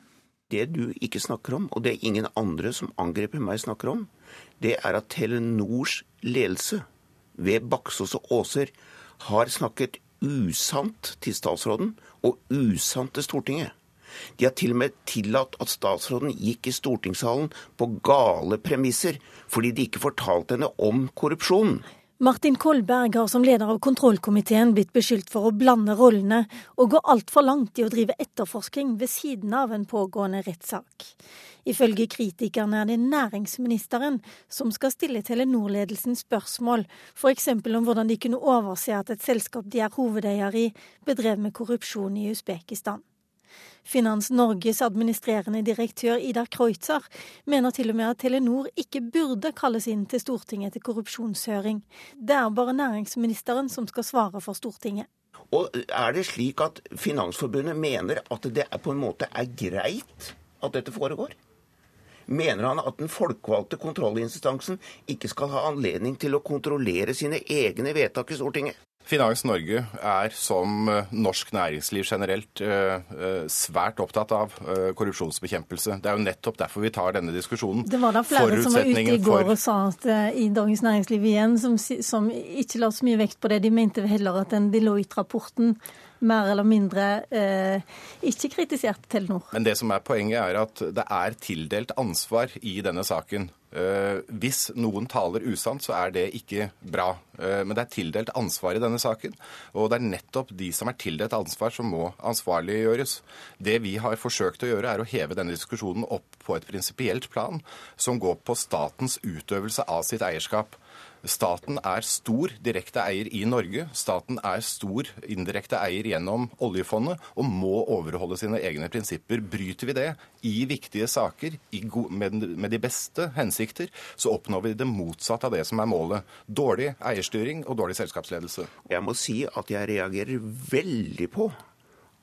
Det du ikke snakker om, og det ingen andre som angriper meg snakker om, det er at Telenors ledelse ved Baksås og Åser har snakket usant til statsråden og usant til Stortinget. De har til og med tillatt at statsråden gikk i stortingssalen på gale premisser, fordi de ikke fortalte henne om korrupsjonen. Martin Kolberg har som leder av kontrollkomiteen blitt beskyldt for å blande rollene og gå altfor langt i å drive etterforskning ved siden av en pågående rettssak. Ifølge kritikerne er det næringsministeren som skal stille Telenor-ledelsen spørsmål, f.eks. om hvordan de kunne overse at et selskap de er hovedeier i, bedrev med korrupsjon i Usbekistan. Finans Norges administrerende direktør Idar Kreutzer mener til og med at Telenor ikke burde kalles inn til Stortinget til korrupsjonshøring. Det er bare næringsministeren som skal svare for Stortinget. Og Er det slik at Finansforbundet mener at det på en måte er greit at dette foregår? Mener han at den folkevalgte kontrollinstansen ikke skal ha anledning til å kontrollere sine egne vedtak i Stortinget? Finans Norge er som eh, norsk næringsliv generelt eh, eh, svært opptatt av korrupsjonsbekjempelse. Det er jo nettopp derfor vi tar denne diskusjonen. Det var da flere som var ute i går og sa at i Dagens Næringsliv igjen, som, som ikke la så mye vekt på det, de mente heller at den Deloitte-rapporten mer eller mindre eh, ikke kritiserte Telenor. Men det som er poenget er at det er tildelt ansvar i denne saken. Uh, hvis noen taler usant, så er det ikke bra. Uh, men det er tildelt ansvar i denne saken. Og det er nettopp de som er tildelt ansvar, som må ansvarliggjøres. Det vi har forsøkt å gjøre, er å heve denne diskusjonen opp på et prinsipielt plan som går på statens utøvelse av sitt eierskap. Staten er stor direkte eier i Norge. Staten er stor indirekte eier gjennom oljefondet og må overholde sine egne prinsipper. Bryter vi det i viktige saker med de beste hensikter, så oppnår vi det motsatte av det som er målet. Dårlig eierstyring og dårlig selskapsledelse. Jeg må si at jeg reagerer veldig på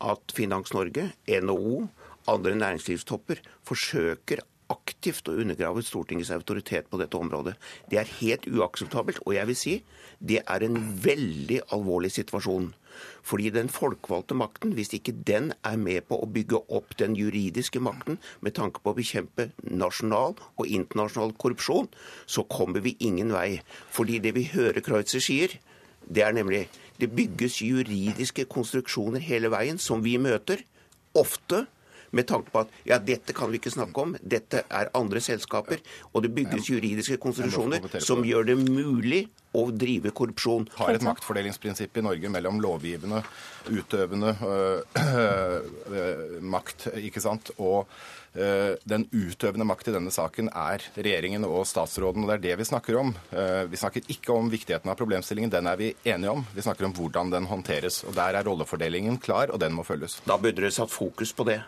at Finans Norge, NHO, andre næringslivstopper forsøker aktivt å undergrave Stortingets autoritet på dette området. Det er helt uakseptabelt, og jeg vil si det er en veldig alvorlig situasjon. Fordi den folkevalgte makten, hvis ikke den er med på å bygge opp den juridiske makten med tanke på å bekjempe nasjonal og internasjonal korrupsjon, så kommer vi ingen vei. Fordi det vi hører Kreutzer sier, det er nemlig det bygges juridiske konstruksjoner hele veien som vi møter. Ofte med tanke på at ja, dette kan vi ikke snakke om, dette er andre selskaper, og det bygges juridiske konstitusjoner som gjør det mulig å drive korrupsjon. Har et maktfordelingsprinsipp i Norge mellom lovgivende, utøvende øh, makt, ikke sant, og øh, den utøvende makt i denne saken er regjeringen og statsråden, og det er det vi snakker om. Uh, vi snakker ikke om viktigheten av problemstillingen, den er vi enige om. Vi snakker om hvordan den håndteres. og Der er rollefordelingen klar, og den må følges. Da burde dere satt fokus på det.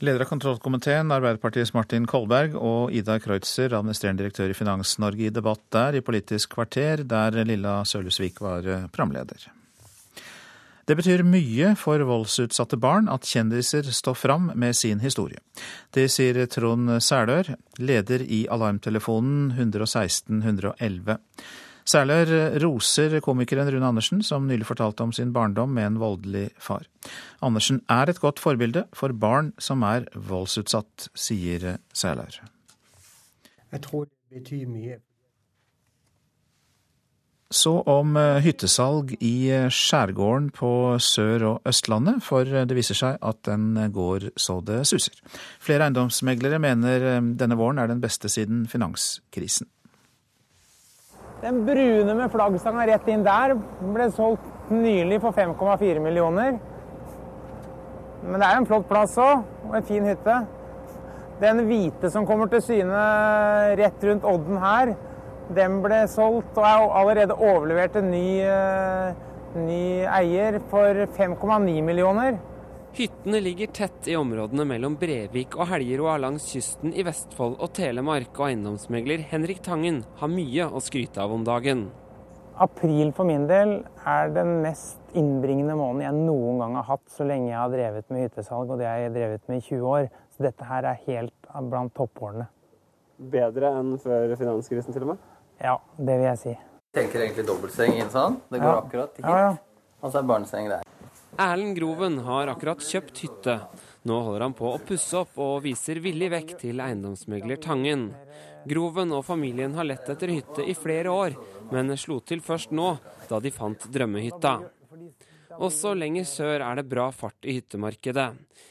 Leder av kontrollkomiteen, Arbeiderpartiets Martin Kolberg, og Ida Kreutzer, administrerende direktør i Finans Norge, i debatt der i Politisk kvarter, der Lilla Sølhusvik var eh, programleder. Det betyr mye for voldsutsatte barn at kjendiser står fram med sin historie. Det sier Trond Sælør, leder i Alarmtelefonen 116 111. Særlig roser komikeren Rune Andersen, som nylig fortalte om sin barndom med en voldelig far. Andersen er et godt forbilde for barn som er voldsutsatt, sier Sæler. Jeg tror det betyr mye. Så om eh, hyttesalg i eh, skjærgården på Sør- og Østlandet, for det viser seg at den går så det suser. Flere eiendomsmeglere mener eh, denne våren er den beste siden finanskrisen. Den brune med flaggstanga rett inn der ble solgt nylig for 5,4 millioner. Men det er en flott plass òg, og en fin hytte. Den hvite som kommer til syne rett rundt odden her, den ble solgt og er allerede overlevert en ny, eh, ny eier for 5,9 millioner. Hyttene ligger tett i områdene mellom Brevik og Helgeroa langs kysten i Vestfold og Telemark, og eiendomsmegler Henrik Tangen har mye å skryte av om dagen. April for min del er den mest innbringende måneden jeg noen gang har hatt så lenge jeg har drevet med hyttesalg, og det har jeg drevet med i 20 år. Så dette her er helt blant toppårene. Bedre enn før finanskrisen til og med? Ja, det vil jeg si. Tenker egentlig dobbeltseng inn sånn. Det går Ja. akkurat hit. Ja, ja. Og så er barneseng der. Erlend Groven har akkurat kjøpt hytte. Nå holder han på å pusse opp og viser villig vekk til eiendomsmegler Tangen. Groven og familien har lett etter hytte i flere år, men slo til først nå, da de fant drømmehytta. Også lenger sør er det bra fart i hyttemarkedet.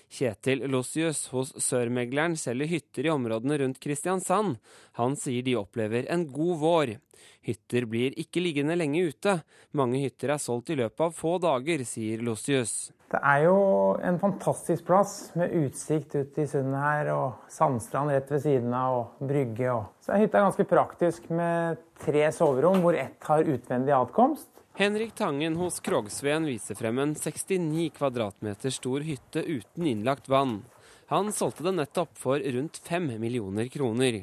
Kjetil Lossius hos Sørmegleren selger hytter i områdene rundt Kristiansand. Han sier de opplever en god vår. Hytter blir ikke liggende lenge ute. Mange hytter er solgt i løpet av få dager, sier Lossius. Det er jo en fantastisk plass med utsikt ut i sundet her, og sandstrand rett ved siden av, og brygge. Og. Så hytta ganske praktisk med tre soverom, hvor ett har utvendig atkomst. Henrik Tangen hos Krogsveen viser frem en 69 kvadratmeter stor hytte uten innlagt vann. Han solgte den nettopp for rundt 5 millioner kroner.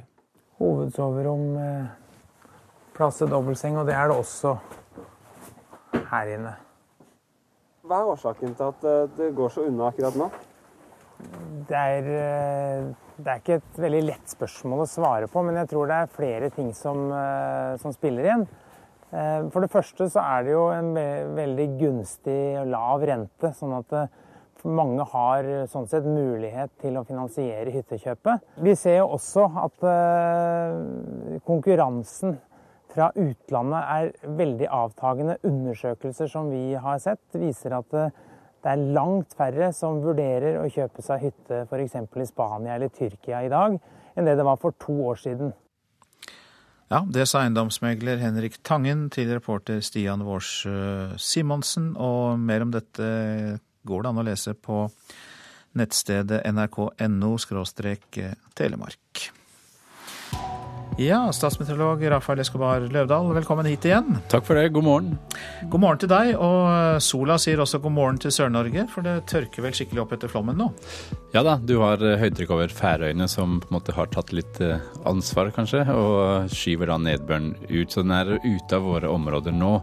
Hovedsoverom plass til dobbeltseng, og det er det også her inne. Hva er årsaken til at eh, det går så unna akkurat nå? Det er, eh, det er ikke et veldig lett spørsmål å svare på, men jeg tror det er flere ting som, eh, som spiller inn. Eh, For det første så er det jo en veldig gunstig og lav rente, sånn at eh, mange har eh, sånn sett mulighet til å finansiere hyttekjøpet. Vi ser jo også at konkurransen fra utlandet er veldig avtagende. Undersøkelser som vi har sett, viser at det er langt færre som vurderer å kjøpe seg hytte f.eks. i Spania eller Tyrkia i dag, enn det det var for to år siden. Ja, det sa eiendomsmegler Henrik Tangen til reporter Stian Vårs Simonsen. Og mer om dette går det an å lese på nettstedet nrk.no telemark. Ja, statsmeteorolog Rafael Escobar Løvdahl, velkommen hit igjen. Takk for det, god morgen. God morgen til deg, og sola sier også god morgen til Sør-Norge, for det tørker vel skikkelig opp etter flommen nå? Ja da, du har eh, høytrykk over Færøyene som på en måte har tatt litt eh, ansvar, kanskje, og skyver da nedbøren ut. Så den er ute av våre områder nå,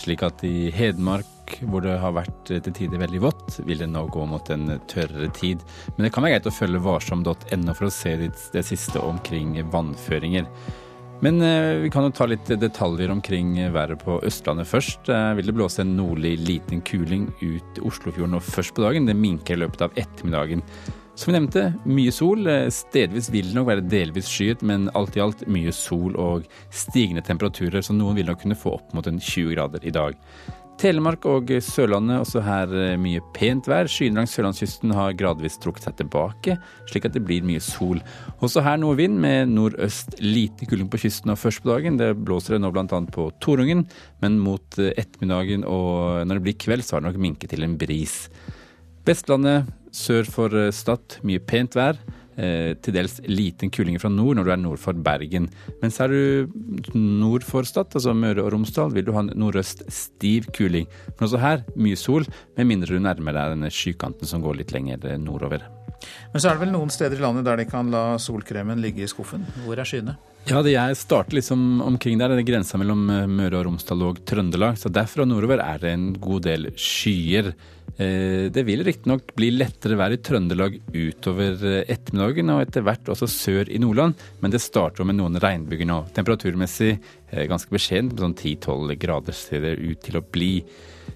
slik at i Hedmark hvor det har vært eh, til tider veldig vått, vil det nå gå mot en tørrere tid. Men det kan være greit å følge varsom.no for å se det, siste omkring vannføringer. Men eh, vi kan jo ta litt detaljer omkring været på Østlandet først. Eh, vil det blåse en nordlig liten kuling ut Oslofjorden nå først på dagen. Det minker i løpet av ettermiddagen. Som vi nevnte, mye sol. Eh, Stedvis vil det nok være delvis skyet, men alt i alt mye sol og stigende temperaturer, så noen vil nok kunne få opp mot en 20 grader i dag. Telemark og Sørlandet, også her eh, mye pent vær. Skyene langs sørlandskysten har gradvis trukket seg tilbake, slik at det blir mye sol. Også her noe vind, med nordøst lite kuling på kysten og først på dagen. Det blåser det nå bl.a. på Torungen, men mot eh, ettermiddagen og når det blir kveld, så har det nok minket til en bris. Vestlandet sør for eh, Stad, mye pent vær. Eh, til dels liten kuling fra nord når du er nord for Bergen. Mens er du nord for Stad, altså Møre og Romsdal, vil du ha en nordøst stiv kuling. Men også her mye sol, med mindre du nærmer deg denne skykanten som går litt lenger eh, nordover. Men så er det vel noen steder i landet der de kan la solkremen ligge i skuffen. Hvor er skyene? Ja, det jeg starter liksom omkring der, det er grensa mellom eh, Møre og Romsdal og Trøndelag. Så derfra nordover er det en god del skyer. Eh, Det vil riktignok bli lettere vær i Trøndelag utover eh, ettermiddagen, og etter hvert også sør i Nordland, men det starter med noen regnbyger nå. Temperaturmessig ganske beskjedent, sånn 10-12 grader ser det ut til å bli.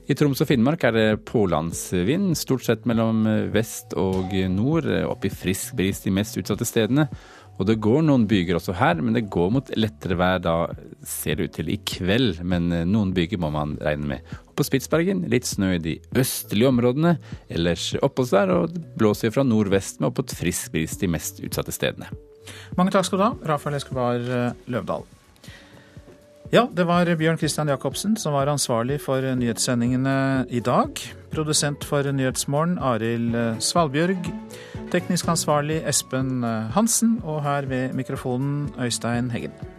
I Troms og Finnmark er det pålandsvind, stort sett mellom vest og nord, opp i frisk bris de mest utsatte stedene. Og det går noen byger også her, men det går mot lettere vær da, ser det ut til i kveld. Men eh, noen byger må man regne med. Og på Spitsbergen litt snø i de østlige områdene. Ellers oppholds der, og det blåser fra nordvest med opp mot frisk bris de mest utsatte stedene. Mange takk skal du ha, Rafael Escobar eh, Løvdahl. Ja, det var Bjørn Christian Jacobsen som var ansvarlig for nyhetssendingene i dag. Produsent for Nyhetsmorgen Arild Svalbjørg. Teknisk ansvarlig Espen Hansen. Og her ved mikrofonen Øystein Heggen.